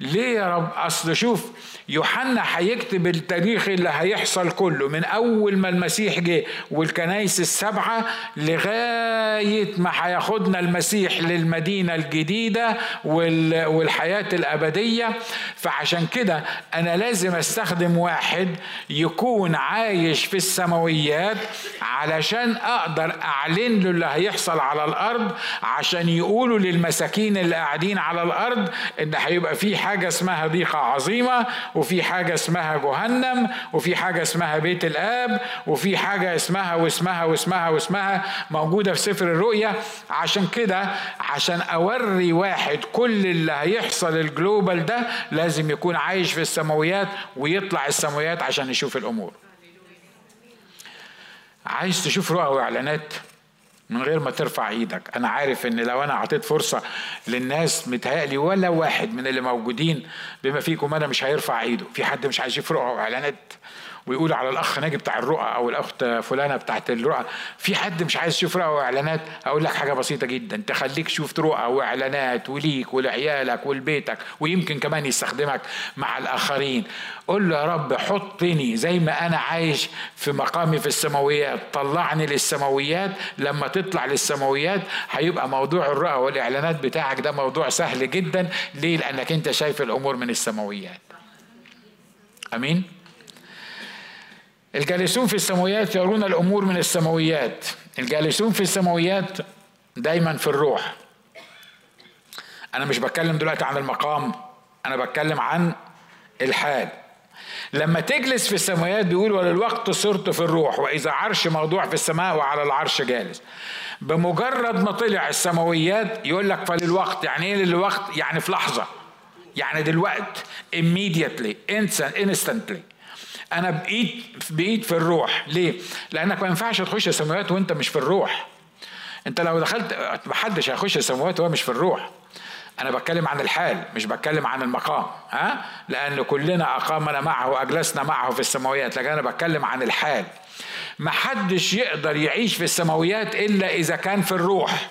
ليه يا رب؟ أصل شوف يوحنا هيكتب التاريخ اللي هيحصل كله من أول ما المسيح جه والكنايس السبعة لغاية ما هياخدنا المسيح للمدينة الجديدة والحياة الأبدية. فعشان كده أنا لازم أستخدم واحد يكون عايش في السماويات علشان أقدر أعلن له اللي هيحصل على الأرض عشان يقولوا للمساكين اللي قاعدين على الأرض إن هيبقى في حاجة اسمها ضيقة عظيمة وفي حاجة اسمها جهنم وفي حاجة اسمها بيت الآب وفي حاجة اسمها واسمها واسمها واسمها موجودة في سفر الرؤيا. عشان كده عشان أوري واحد كل اللي هيحصل الجلوبال ده لازم يكون عايش في السماويات ويطلع السماويات عشان يشوف الأمور. عايز تشوف رؤى وإعلانات؟ من غير ما ترفع إيدك. أنا عارف ان لو أنا اعطيت فرصة للناس متهيألي ولا واحد من اللي موجودين بما فيكم أنا مش هيرفع ايده. في حد مش عايز يفرق اعلانات ويقول على الأخ ناجي بتاع الرؤى أو الأخت فلانة بتاعت الرؤى في حد مش عايز يشوف رؤى وإعلانات؟ أقول لك حاجة بسيطة جدا تخليك شفت رؤى وإعلانات وليك ولعيالك ولبيتك ويمكن كمان يستخدمك مع الآخرين. قول له يا رب حطني زي ما أنا عايش في مقامي في السماويات طلعني للسماويات لما تطلع للسماويات هيبقى موضوع الرؤى والإعلانات بتاعك ده موضوع سهل جدا. ليه؟ لأنك أنت شايف الأمور من السماويات. آمين؟ الجالسون في السماويات يرون الأمور من السماويات. الجالسون في السماويات دايما في الروح. أنا مش بتكلم دلوقتي عن المقام أنا بتكلم عن الحال. لما تجلس في السماوات بيقول وللوقت صرت في الروح وإذا عرش موضوع في السماء وعلى العرش جالس. بمجرد ما طلع السماويات يقول لك فللوقت. يعني إيه للوقت؟ يعني في لحظة. يعني دلوقت immediately instantly. أنا بقيت بقيت في الروح. ليه؟ لأنك ما ينفعش تخش السماوات وأنت مش في الروح. أنت لو دخلت محدش هيخش السماوات وهو مش في الروح. أنا بتكلم عن الحال مش بتكلم عن المقام ها؟ لأن كلنا أقامنا معه وأجلسنا معه في السماويات لكن أنا بتكلم عن الحال. محدش يقدر يعيش في السماويات إلا إذا كان في الروح.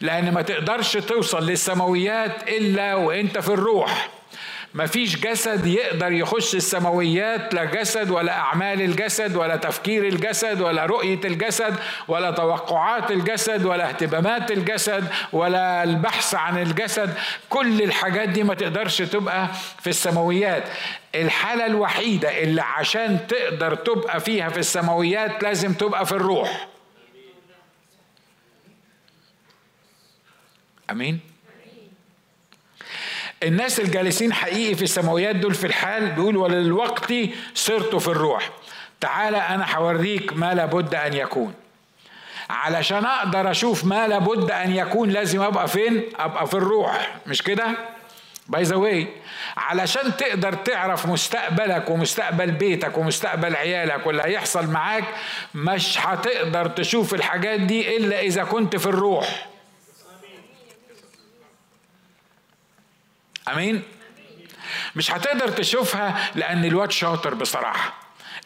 لأن ما تقدرش توصل للسماويات إلا وأنت في الروح. مفيش جسد يقدر يخش السماويات لا جسد ولا أعمال الجسد ولا تفكير الجسد ولا رؤية الجسد ولا توقعات الجسد ولا اهتمامات الجسد ولا البحث عن الجسد. كل الحاجات دي ما تقدرش تبقى في السماويات. الحالة الوحيدة اللي عشان تقدر تبقى فيها في السماويات لازم تبقى في الروح. أمين؟ الناس الجالسين حقيقي في السماويات دول في الحال بيقول وللوقت صرت في الروح. تعالى أنا هوريك ما لابد أن يكون. علشان أقدر أشوف ما لابد أن يكون لازم أبقى فين؟ أبقى في الروح. مش كده؟ by the way علشان تقدر تعرف مستقبلك ومستقبل بيتك ومستقبل عيالك واللي هيحصل معاك مش هتقدر تشوف الحاجات دي إلا إذا كنت في الروح. أمين؟ مش هتقدر تشوفها لأن الواد شاطر بصراحة.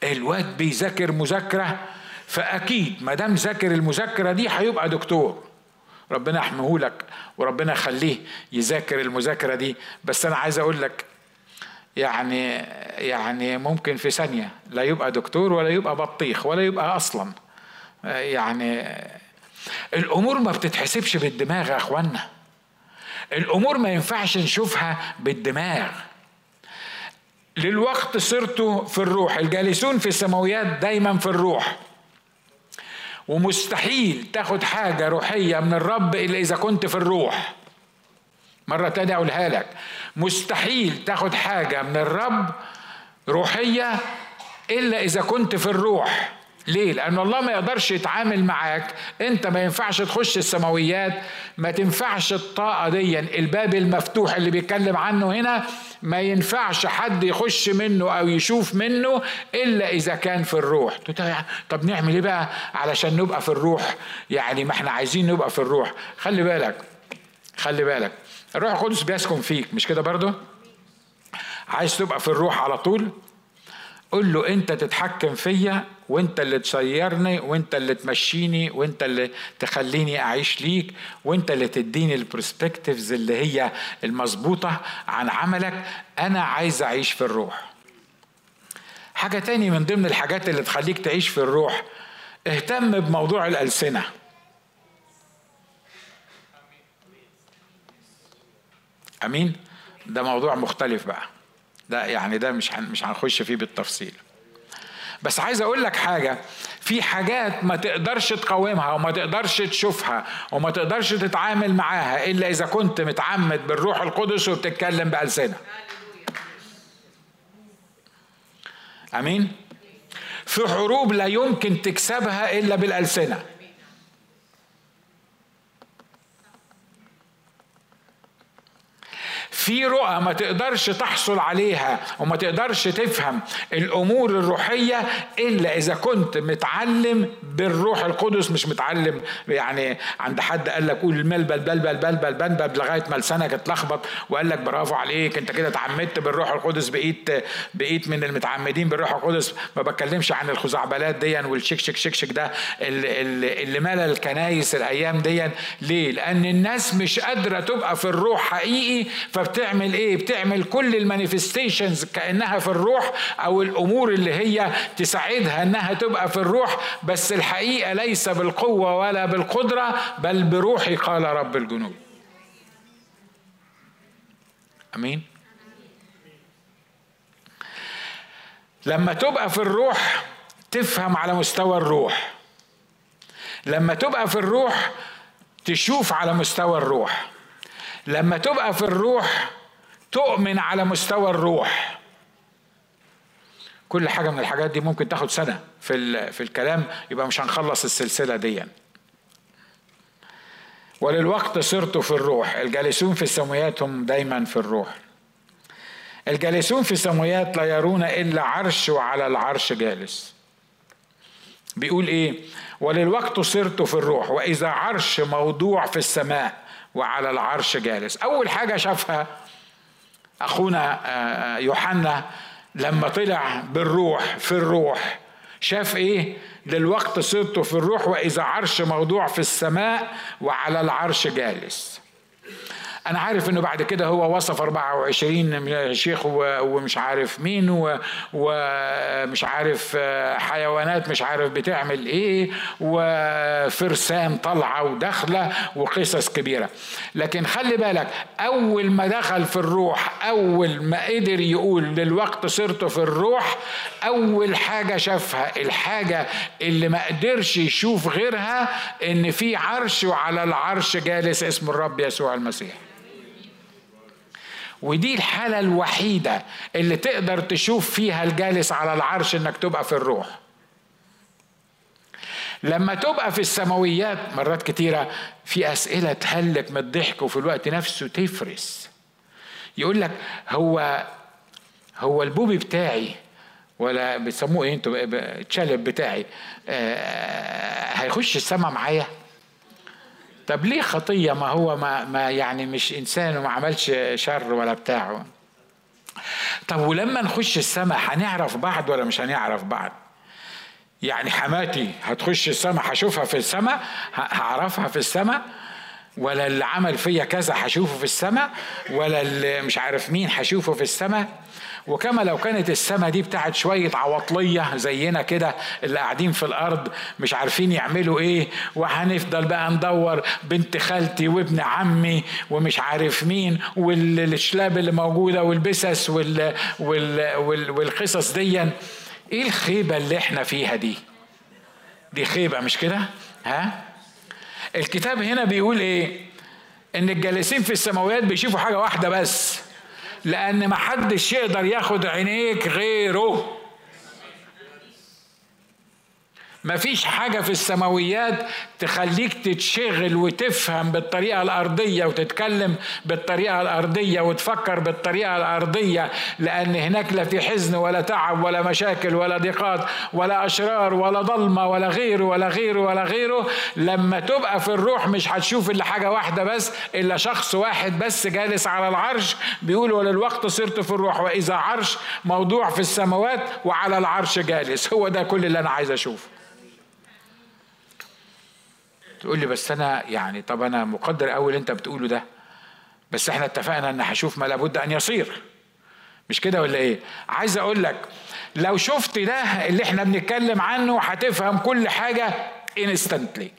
الواد بيذاكر مذاكرة فأكيد ما دام ذاكر المذاكرة دي هيبقى دكتور. ربنا يحميه لك وربنا يخليه يذاكر المذاكرة دي. بس أنا عايز أقول لك يعني يعني ممكن في ثانية لا يبقى دكتور ولا يبقى بطيخ ولا يبقى أصلا. يعني الأمور ما بتتحسبش بالدماغ يا إخوانا. الأمور ما ينفعش نشوفها بالدماغ. للوقت صرت في الروح الجالسون في السماويات دايما في الروح. ومستحيل تاخد حاجة روحية من الرب إلا إذا كنت في الروح. مرة تانية أقولها لك. مستحيل تاخد حاجة من الرب روحية إلا إذا كنت في الروح. ليه؟ لأن الله ما يقدرش يتعامل معاك، أنت ما ينفعش تخش السماويات، ما تنفعش الطاقة دي الباب المفتوح اللي بيتكلم عنه هنا ما ينفعش حد يخش منه أو يشوف منه إلا إذا كان في الروح. طب نعمل إيه بقى علشان نبقى في الروح؟ يعني ما إحنا عايزين نبقى في الروح، خلي بالك خلي بالك الروح القدس بيسكن فيك مش كده برضه؟ عايز تبقى في الروح على طول؟ قول له انت تتحكم فيا وانت اللي تسيرني وانت اللي تمشيني وانت اللي تخليني أعيش ليك وانت اللي تديني البرسبكتيفز اللي هي المظبوطة عن عملك. أنا عايز أعيش في الروح. حاجة تاني من ضمن الحاجات اللي تخليك تعيش في الروح اهتم بموضوع الألسنة. أمين؟ ده موضوع مختلف بقى. ده يعني ده مش مش هنخش فيه بالتفصيل. بس عايز أقول لك حاجة في حاجات ما تقدرش تقاومها وما تقدرش تشوفها وما تقدرش تتعامل معاها إلا إذا كنت متعمد بالروح القدس وبتتكلم بألسنة. آمين؟ في حروب لا يمكن تكسبها إلا بالألسنة. في رؤى ما تقدرش تحصل عليها وما تقدرش تفهم الأمور الروحية إلا إذا كنت متعلم بالروح القدس مش متعلم يعني عند حد قال لك قول الملبل بلبل بلبل بلبل لغاية ما لسانك اتلخبط وقال لك برافو عليك أنت كده اتعمدت بالروح القدس بقيت بقيت من المتعمدين بالروح القدس ما بتكلمش عن الخزعبلات دي والشكشك شكشك ده اللي, اللي ملأ الكنايس الأيام دي ليه؟ لأن الناس مش قادرة تبقى في الروح حقيقي بتعمل إيه؟ بتعمل كل المانيفستيشنز كأنها في الروح أو الأمور اللي هي تساعدها إنها تبقى في الروح بس الحقيقة ليس بالقوة ولا بالقدرة بل بروحي قال رب الجنود. آمين. لما تبقى في الروح تفهم على مستوى الروح. لما تبقى في الروح تشوف على مستوى الروح. لما تبقى في الروح تؤمن على مستوى الروح. كل حاجة من الحاجات دي ممكن تاخد سنة في في الكلام يبقى مش هنخلص السلسلة دي. وللوقت صرت في الروح. الجالسون في السماوات هم دايما في الروح. الجالسون في السماوات لا يرون إلا عرش وعلى العرش جالس. بيقول إيه؟ وللوقت صرت في الروح. وإذا عرش موضوع في السماء وعلى العرش جالس. أول حاجة شافها أخونا آه، آه، يوحنا لما طلع بالروح في الروح شاف إيه؟ للوقت صرت في الروح وإذا عرش موضوع في السماء وعلى العرش جالس. أنا عارف إنه بعد كده هو وصف 24 شيخ ومش عارف مين ومش عارف آه، حيوانات مش عارف بتعمل إيه وفرسان طالعة وداخلة وقصص كبيرة. لكن خلي بالك أول ما دخل في الروح أول ما قدر يقول للوقت صرت في الروح أول حاجة شافها الحاجة اللي ما قدرش يشوف غيرها إن في عرش وعلى العرش جالس اسم الرب يسوع المسيح. ودي الحالة الوحيدة اللي تقدر تشوف فيها الجالس على العرش إنك تبقى في الروح. لما تبقى في السماويات مرات كتيرة في أسئلة تهلك من الضحك وفي الوقت نفسه تفرس. يقول لك هو هو البوبي بتاعي ولا بيسموه إيه؟ أنتوا بتاعي. آه هيخش السما معايا؟ طب ليه خطية؟ ما هو ما, ما يعني مش إنسان وما عملش شر ولا بتاعه طب ولما نخش السماء هنعرف بعض ولا مش هنعرف بعض؟ يعني حماتي هتخش السماء هشوفها في السماء؟ هعرفها في السماء؟ ولا اللي عمل فيا كذا هشوفه في السماء؟ ولا اللي مش عارف مين هشوفه في السماء؟ وكما لو كانت السماء دي بتاعت شوية عواطلية زينا كده اللي قاعدين في الأرض مش عارفين يعملوا إيه وهنفضل بقى ندور بنت خالتي وابن عمي ومش عارف مين والشلاب اللي موجودة والبسس وال وال وال والقصص دي إيه الخيبة اللي إحنا فيها دي؟ دي خيبة مش كده؟ ها؟ الكتاب هنا بيقول إيه؟ إن الجالسين في السماوات بيشوفوا حاجة واحدة بس لأن ما حدش يقدر ياخد عينيك غيره. مفيش حاجة في السماويات تخليك تتشغل وتفهم بالطريقة الأرضية وتتكلم بالطريقة الأرضية وتفكر بالطريقة الأرضية لأن هناك لا في حزن ولا تعب ولا مشاكل ولا ضيقات ولا أشرار ولا ضلمة ولا غيره ولا غيره ولا غيره. لما تبقى في الروح مش هتشوف إلا حاجة واحدة بس إلا شخص واحد بس جالس على العرش بيقول وللوقت صرت في الروح وإذا عرش موضوع في السماوات وعلى العرش جالس. هو ده كل اللي أنا عايز أشوفه. تقول لي بس أنا يعني طب أنا مقدر قوي اللي أنت بتقوله ده بس إحنا اتفقنا إن هشوف ما لابد أن يصير. مش كده ولا إيه؟ عايز أقول لك لو شفت ده اللي إحنا بنتكلم عنه هتفهم كل حاجة انستنتلي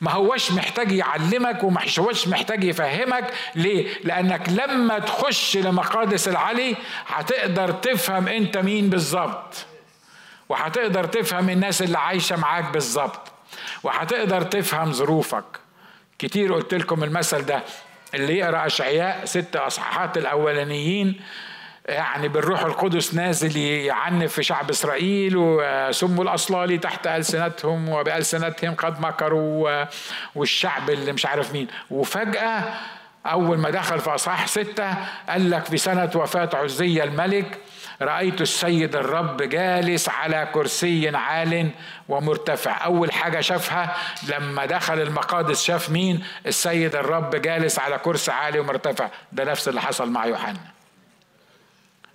ما هوش محتاج يعلمك وما هوش محتاج يفهمك. ليه؟ لأنك لما تخش لمقادس العلي هتقدر تفهم أنت مين بالظبط وهتقدر تفهم الناس اللي عايشة معاك بالظبط. وهتقدر تفهم ظروفك. كتير قلت لكم المثل ده اللي يقرأ أشعياء ست أصحاحات الأولانيين يعني بالروح القدس نازل يعنف في شعب إسرائيل وسموا الأصلالي تحت ألسنتهم وبألسنتهم قد مكروا والشعب اللي مش عارف مين. وفجأة أول ما دخل في أصحاح ستة قال لك في سنة وفاة عزية الملك رأيت السيد الرب جالس على كرسي عال ومرتفع. أول حاجة شافها لما دخل المقادس شاف مين؟ السيد الرب جالس على كرسي عالي ومرتفع. ده نفس اللي حصل مع يوحنا.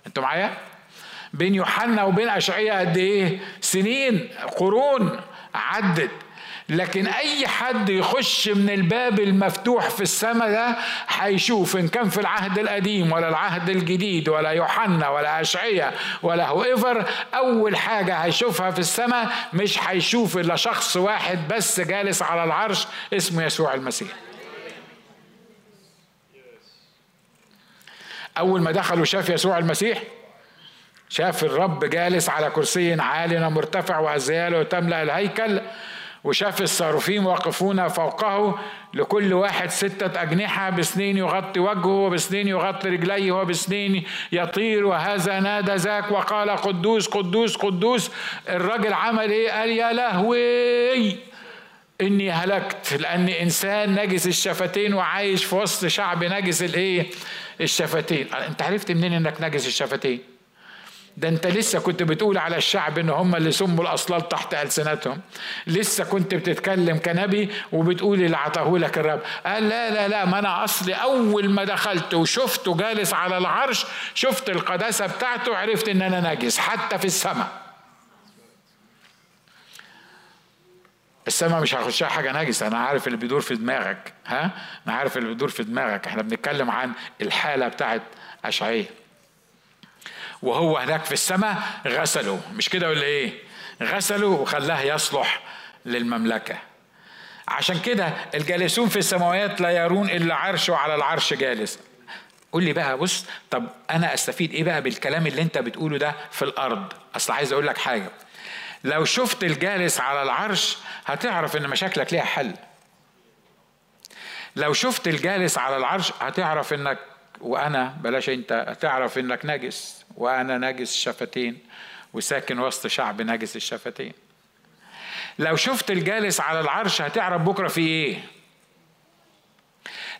أنتوا معايا؟ بين يوحنا وبين أشعياء قد إيه؟ سنين قرون عدت. لكن أي حد يخش من الباب المفتوح في السماء ده هيشوف إن كان في العهد القديم ولا العهد الجديد ولا يوحنا ولا اشعيا ولا هو ايفر أول حاجة هيشوفها في السماء مش هيشوف إلا شخص واحد بس جالس على العرش اسمه يسوع المسيح. أول ما دخل وشاف يسوع المسيح؟ شاف الرب جالس على كرسي عال مرتفع وأزياله تملأ الهيكل. وشاف الصاروفين واقفون فوقه لكل واحد ستة أجنحة بسنين يغطي وجهه وبسنين يغطي رجليه وبسنين يطير. وهذا نادى ذاك وقال قدوس قدوس قدوس. الراجل عمل إيه؟ قال يا لهوي إني هلكت لاني إنسان نجس الشفتين وعايش في وسط شعب نجس الإيه؟ الشفتين. أنت عرفت منين إنك نجس الشفتين؟ ده انت لسه كنت بتقول على الشعب ان هم اللي سموا الأصلال تحت ألسنتهم. لسه كنت بتتكلم كنبي وبتقول اللي عطاه لك الرب. قال لا لا لا ما أنا أصلي أول ما دخلت وشفته جالس على العرش شفت القداسة بتاعته عرفت إن أنا نجس حتى في السماء. السماء مش هخشها حاجة نجسه أنا عارف اللي بيدور في دماغك ها؟ أنا عارف اللي بيدور في دماغك. إحنا بنتكلم عن الحالة بتاعت اشعياء وهو هناك في السماء غسله. مش كده ولا إيه؟ غسله وخلاه يصلح للمملكة. عشان كده الجالسون في السماوات لا يرون إلا عرشه على العرش جالس. قول لي بقى بص طب أنا أستفيد إيه بقى بالكلام اللي أنت بتقوله ده في الأرض؟ أصل عايز أقول لك حاجة. لو شفت الجالس على العرش هتعرف إن مشاكلك ليها حل. لو شفت الجالس على العرش هتعرف إنك وأنا بلاش أنت هتعرف إنك نجس وأنا نجس الشفتين وساكن وسط شعب نجس الشفتين. لو شفت الجالس على العرش هتعرف بكرة في إيه؟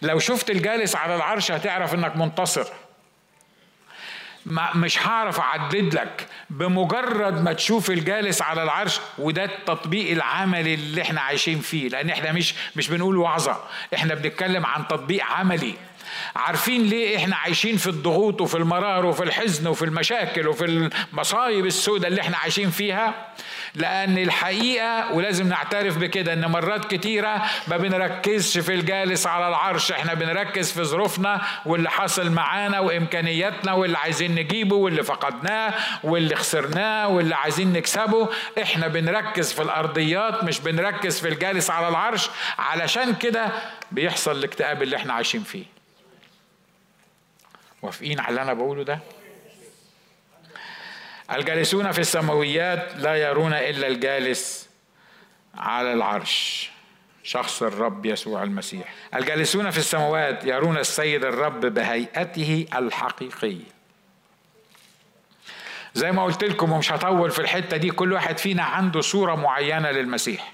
لو شفت الجالس على العرش هتعرف إنك منتصر. ما مش هعرف أعدد لك بمجرد ما تشوف الجالس على العرش وده التطبيق العملي اللي إحنا عايشين فيه. لأن إحنا مش مش بنقول وعظة إحنا بنتكلم عن تطبيق عملي. عارفين ليه إحنا عايشين في الضغوط وفي المرار وفي الحزن وفي المشاكل وفي المصايب السوداء اللي إحنا عايشين فيها؟ لأن الحقيقة ولازم نعترف بكده إن مرات كتيرة ما بنركزش في الجالس على العرش إحنا بنركز في ظروفنا واللي حصل معانا وإمكانياتنا واللي عايزين نجيبه واللي فقدناه واللي خسرناه واللي عايزين نكسبه. إحنا بنركز في الأرضيات مش بنركز في الجالس على العرش. علشان كده بيحصل الاكتئاب اللي إحنا عايشين فيه. موافقين على اللي أنا بقوله ده؟ الجالسون في السماويات لا يرون إلا الجالس على العرش شخص الرب يسوع المسيح. الجالسون في السماوات يرون السيد الرب بهيئته الحقيقية. زي ما قلت لكم ومش هطول في الحتة دي كل واحد فينا عنده صورة معينة للمسيح.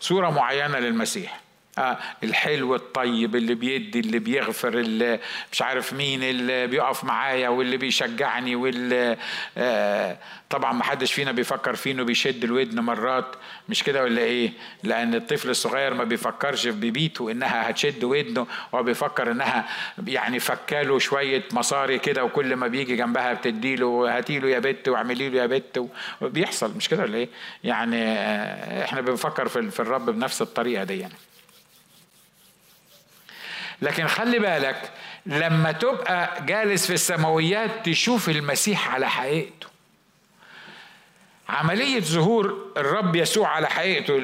صورة معينة للمسيح. آه الحلو الطيب اللي بيدي اللي بيغفر اللي مش عارف مين اللي بيقف معايا واللي بيشجعني واللي آه طبعا ما حدش فينا بيفكر فيه إنه بيشد الودن مرات. مش كده ولا إيه؟ لأن الطفل الصغير ما بيفكرش في بيبيته إنها هتشد ودنه هو بيفكر إنها يعني فكاله شوية مصاري كده وكل ما بيجي جنبها بتديله هاتيله يا بت واعملي له يا بت. بيحصل مش كده ولا إيه؟ يعني آه إحنا بنفكر في الرب بنفس الطريقة دي يعني. لكن خلي بالك لما تبقى جالس في السماويات تشوف المسيح على حقيقته. عملية ظهور الرب يسوع على حقيقته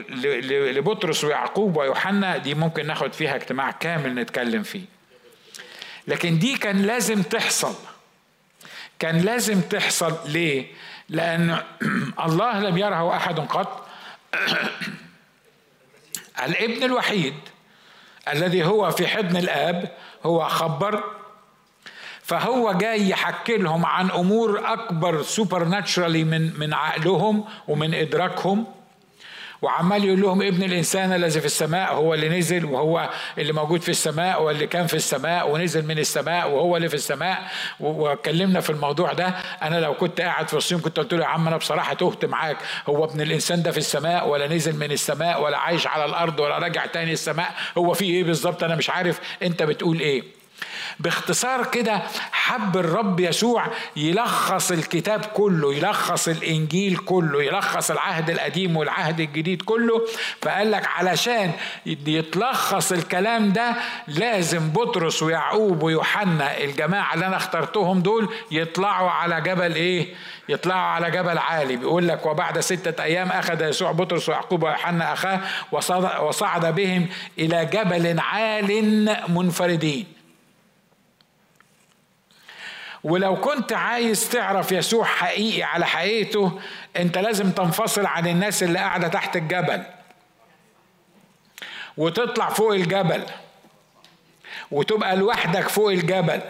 لبطرس ويعقوب ويوحنا دي ممكن ناخد فيها اجتماع كامل نتكلم فيه. لكن دي كان لازم تحصل. كان لازم تحصل ليه؟ لأن الله لم يره أحد قط. الابن الوحيد الذي هو في حضن الآب هو خبر. فهو جاي يحكي لهم عن أمور أكبر سوبر ناتشرالي من من عقلهم ومن إدراكهم. وعمال يقول لهم ابن الإنسان الذي في السماء هو اللي نزل وهو اللي موجود في السماء واللي كان في السماء ونزل من السماء وهو اللي في السماء. واتكلمنا في الموضوع ده. أنا لو كنت قاعد في الصين كنت قلت له يا عم أنا بصراحة تهت معاك. هو ابن الإنسان ده في السماء ولا نزل من السماء ولا عايش على الأرض ولا راجع تاني السماء؟ هو في إيه بالظبط؟ أنا مش عارف. أنت بتقول إيه؟ باختصار كده حب الرب يسوع يلخص الكتاب كله يلخص الإنجيل كله يلخص العهد القديم والعهد الجديد كله فقال لك علشان يتلخص الكلام ده لازم بطرس ويعقوب ويوحنا الجماعة اللي أنا اخترتهم دول يطلعوا على جبل إيه؟ يطلعوا على جبل عالي. بيقول لك وبعد ستة أيام أخذ يسوع بطرس ويعقوب ويوحنا أخاه وصعد بهم إلى جبل عال منفردين. ولو كنت عايز تعرف يسوع حقيقي على حقيقته انت لازم تنفصل عن الناس اللي قاعدة تحت الجبل. وتطلع فوق الجبل. وتبقى لوحدك فوق الجبل.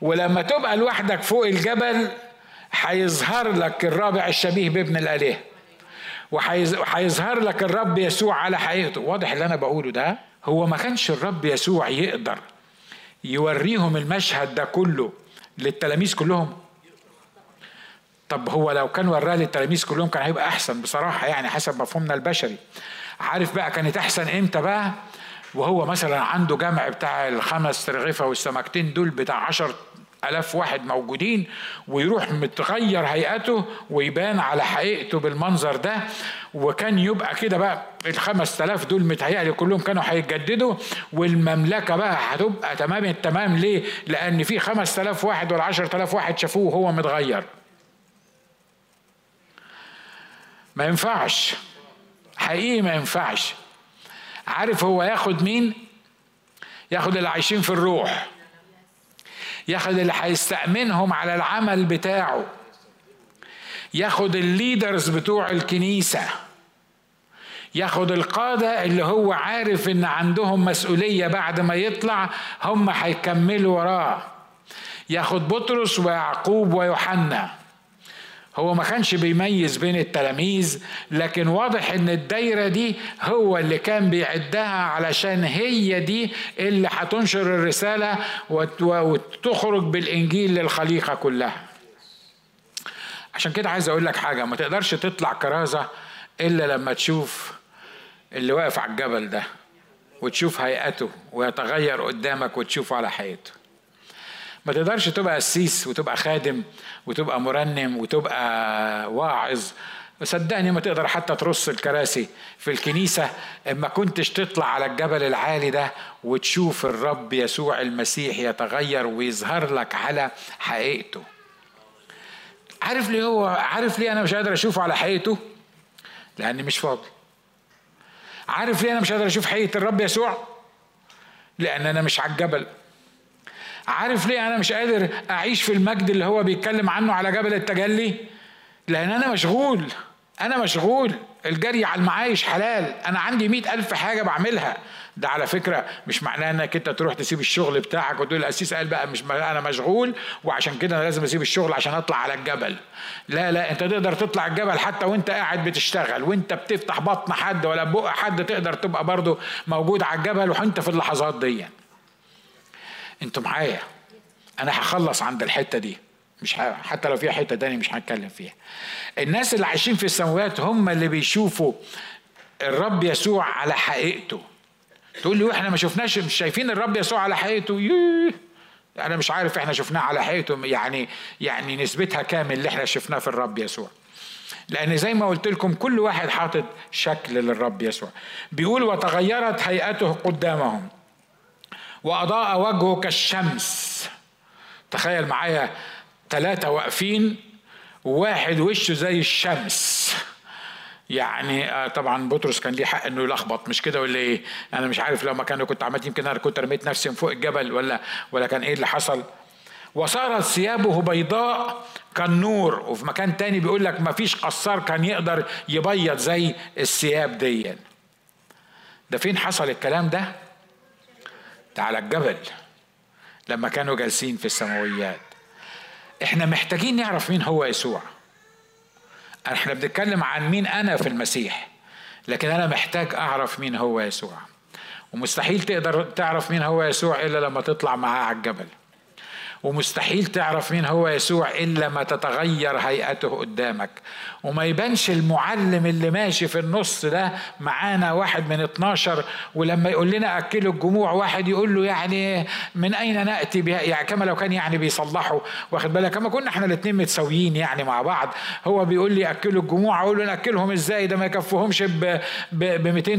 ولما تبقى لوحدك فوق الجبل هيظهر لك الرابع الشبيه بابن الاله وهيظهر لك الرب يسوع على حقيقته. واضح اللي أنا بقوله ده؟ هو ما كانش الرب يسوع يقدر يوريهم المشهد ده كله. للتلاميذ كلهم. طب هو لو كان وراه للتلاميذ كلهم كان هيبقى أحسن بصراحة يعني حسب مفهومنا البشري. عارف بقى كانت أحسن إمتى بقى؟ وهو مثلا عنده جمع بتاع الخمس ترغفة والسمكتين دول بتاع عشر ألاف واحد موجودين ويروح متغير هيئته ويبان على حقيقته بالمنظر ده. وكان يبقى كده بقى الخمس تلاف دول متهيألي كلهم كانوا هيتجددوا والمملكة بقى هتبقى تمام التمام ليه؟ لأن في خمس تلاف واحد ولا عشر تلاف واحد شافوه وهو متغير. ما ينفعش. حقيقي ما ينفعش. عارف هو ياخد مين؟ ياخد اللي عايشين في الروح. ياخد اللي هيستأمنهم على العمل بتاعه. ياخد الليدرز بتوع الكنيسة. ياخد القادة اللي هو عارف إن عندهم مسؤولية بعد ما يطلع هم هيكملوا وراه. ياخد بطرس ويعقوب ويوحنا. هو ما كانش بيميز بين التلاميذ لكن واضح إن الدايرة دي هو اللي كان بيعدها علشان هي دي اللي هتنشر الرسالة وتخرج بالإنجيل للخليقة كلها. عشان كده عايز أقول لك حاجة ما تقدرش تطلع كرازة إلا لما تشوف اللي واقف على الجبل ده وتشوف هيئته ويتغير قدامك وتشوفه على حياته. ما تقدرش تبقى قسيس وتبقى خادم وتبقى مرنم وتبقى واعظ. صدقني ما تقدر حتى ترص الكراسي في الكنيسة ما كنتش تطلع على الجبل العالي ده وتشوف الرب يسوع المسيح يتغير ويظهر لك على حقيقته. عارف ليه هو عارف ليه أنا مش قادر أشوفه على حقيقته؟ لأني مش فاضي. عارف ليه أنا مش قادر أشوف حقيقة الرب يسوع؟ لأن أنا مش على الجبل. عارف ليه أنا مش قادر أعيش في المجد اللي هو بيتكلم عنه على جبل التجلي؟ لأن أنا مشغول أنا مشغول. الجري على المعايش حلال. أنا عندي مئة ألف حاجة بعملها. ده على فكرة مش معناه إنك أنت تروح تسيب الشغل بتاعك وتقول القسيس قال بقى مش أنا مشغول وعشان كده أنا لازم أسيب الشغل عشان أطلع على الجبل. لا لا أنت تقدر تطلع الجبل حتى وأنت قاعد بتشتغل وأنت بتفتح بطن حد ولا بق حد تقدر تبقى برضه موجود على الجبل وأنت في اللحظات دي. أنتوا معايا. أنا هخلص عند الحتة دي. مش حتى لو فيها حتة تانية مش هنتكلم فيها. الناس اللي عايشين في السماوات هم اللي بيشوفوا الرب يسوع على حقيقته. تقول لي وإحنا ما شفناش مش شايفين الرب يسوع على حقيقته؟ ييه أنا مش عارف إحنا شفناه على حقيقته. يعني يعني نسبتها كام اللي إحنا شفناه في الرب يسوع. لأن زي ما قلت لكم كل واحد حاطط شكل للرب يسوع. بيقول وتغيرت هيئته قدامهم. وأضاء وجهه كالشمس تخيل معايا ثلاثة واقفين وواحد وشه زي الشمس. يعني آه، طبعا بطرس كان ليه حق إنه يلخبط مش كده ولا إيه؟ أنا مش عارف لو ما كان كنت عملت يمكن أنا كنت رميت نفسي من فوق الجبل ولا ولا كان إيه اللي حصل؟ وصارت ثيابه بيضاء كالنور. وفي مكان تاني بيقول لك ما فيش قصار كان يقدر يبيض زي الثياب دي. ده فين حصل الكلام ده؟ على الجبل لما كانوا جالسين في السماويات. إحنا محتاجين نعرف مين هو يسوع. إحنا بنتكلم عن مين أنا في المسيح لكن أنا محتاج أعرف مين هو يسوع. ومستحيل تقدر تعرف مين هو يسوع إلا لما تطلع معاه على الجبل. ومستحيل تعرف مين هو يسوع إلا ما تتغير هيئته قدامك. وما يبانش المعلم اللي ماشي في النص ده معانا واحد من 12 ولما يقول لنا أكلوا الجموع واحد يقول له يعني من أين نأتي بها؟ يعني كما لو كان يعني بيصلحوا. واخد بالك؟ كما كنا إحنا الاثنين متساويين يعني مع بعض. هو بيقول لي أكلوا الجموع أقول له نأكلهم إزاي؟ ده ما يكفوهمش ب 200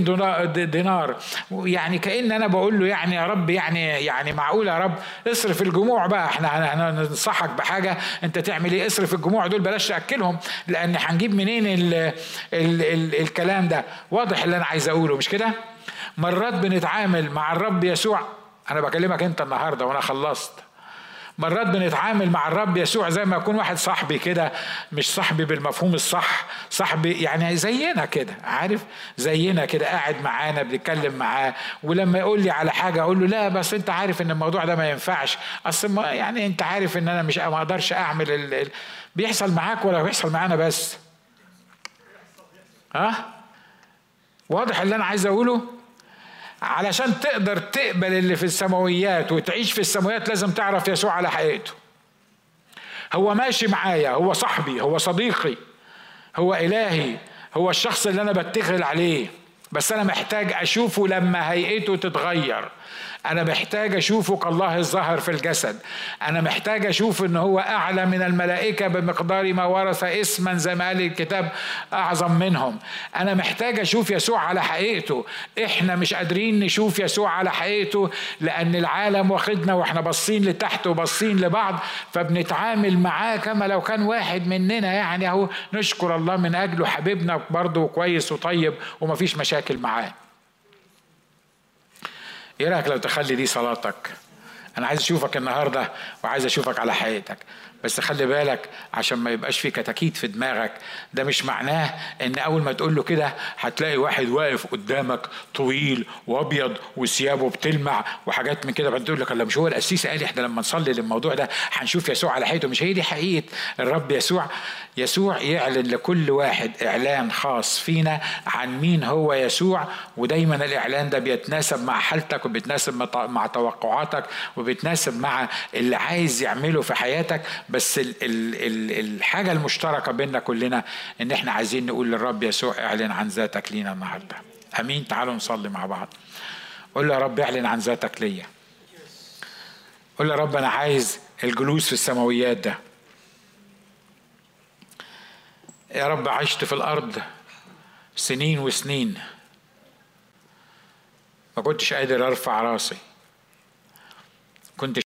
دينار. يعني كأن أنا بقول له يعني يا رب يعني يعني معقول يا رب؟ اصرف الجموع بقى. إحنا هننصحك بحاجة انت تعمل إيه؟ اصرف الجموع دول بلاش تأكلهم لأن هنجيب منين ال ال ال الكلام ده؟ واضح اللي أنا عايز أقوله مش كده؟ مرات بنتعامل مع الرب يسوع أنا بكلمك أنت النهارده وأنا خلصت. مرات بنتعامل مع الرب يسوع زي ما يكون واحد صاحبي كده مش صاحبي بالمفهوم الصح صاحبي يعني زينا كده عارف؟ زينا كده قاعد معانا بنتكلم معاه ولما يقول لي على حاجة أقول له لا بس أنت عارف إن الموضوع ده ما ينفعش. أصل يعني أنت عارف إن أنا مش ما أقدرش أعمل ال... ال... بيحصل معاك ولا بيحصل معانا بس؟ ها؟ واضح اللي أنا عايز أقوله؟ علشان تقدر تقبل اللي في السماويات وتعيش في السماويات لازم تعرف يسوع على حقيقته. هو ماشي معايا هو صاحبي هو صديقي هو إلهي هو الشخص اللي أنا بتغل عليه. بس أنا محتاج أشوفه لما هيئته تتغير. أنا محتاج أشوفه كالله الظاهر في الجسد. أنا محتاج أشوف إن هو أعلى من الملائكة بمقدار ما ورث اسما زي ما قال الكتاب أعظم منهم. أنا محتاج أشوف يسوع على حقيقته. إحنا مش قادرين نشوف يسوع على حقيقته لأن العالم واخدنا وإحنا باصين لتحت وباصين لبعض فبنتعامل معاه كما لو كان واحد مننا. يعني أهو نشكر الله من أجله حبيبنا برضه كويس وطيب ومفيش مشاكل معاه. إيه رأيك لو تخلي دي صلاتك؟ أنا عايز أشوفك النهارده وعايز أشوفك على حقيقتك بس خلي بالك عشان ما يبقاش في كتاكيت في دماغك ده مش معناه إن أول ما تقول له كده هتلاقي واحد واقف قدامك طويل وأبيض وثيابه بتلمع وحاجات من كده. بعدين تقول لك لا مش هو القسيس قال إحنا لما نصلي للموضوع ده هنشوف يسوع على حقيقته مش هي دي حقيقة. الرب يسوع يسوع يعلن لكل واحد إعلان خاص فينا عن مين هو يسوع. ودايما الإعلان ده بيتناسب مع حالتك وبيتناسب مع توقعاتك وبيتناسب مع اللي عايز يعمله في حياتك. بس ال ال ال الحاجة المشتركة بيننا كلنا إن إحنا عايزين نقول للرب يسوع اعلن عن ذاتك لينا النهاردة. آمين. تعالوا نصلي مع بعض. قول له يا رب اعلن عن ذاتك ليا. قول يا رب أنا عايز الجلوس في السماويات ده. يا رب عشت في الأرض سنين وسنين. ما كنتش قادر أرفع راسي. كنت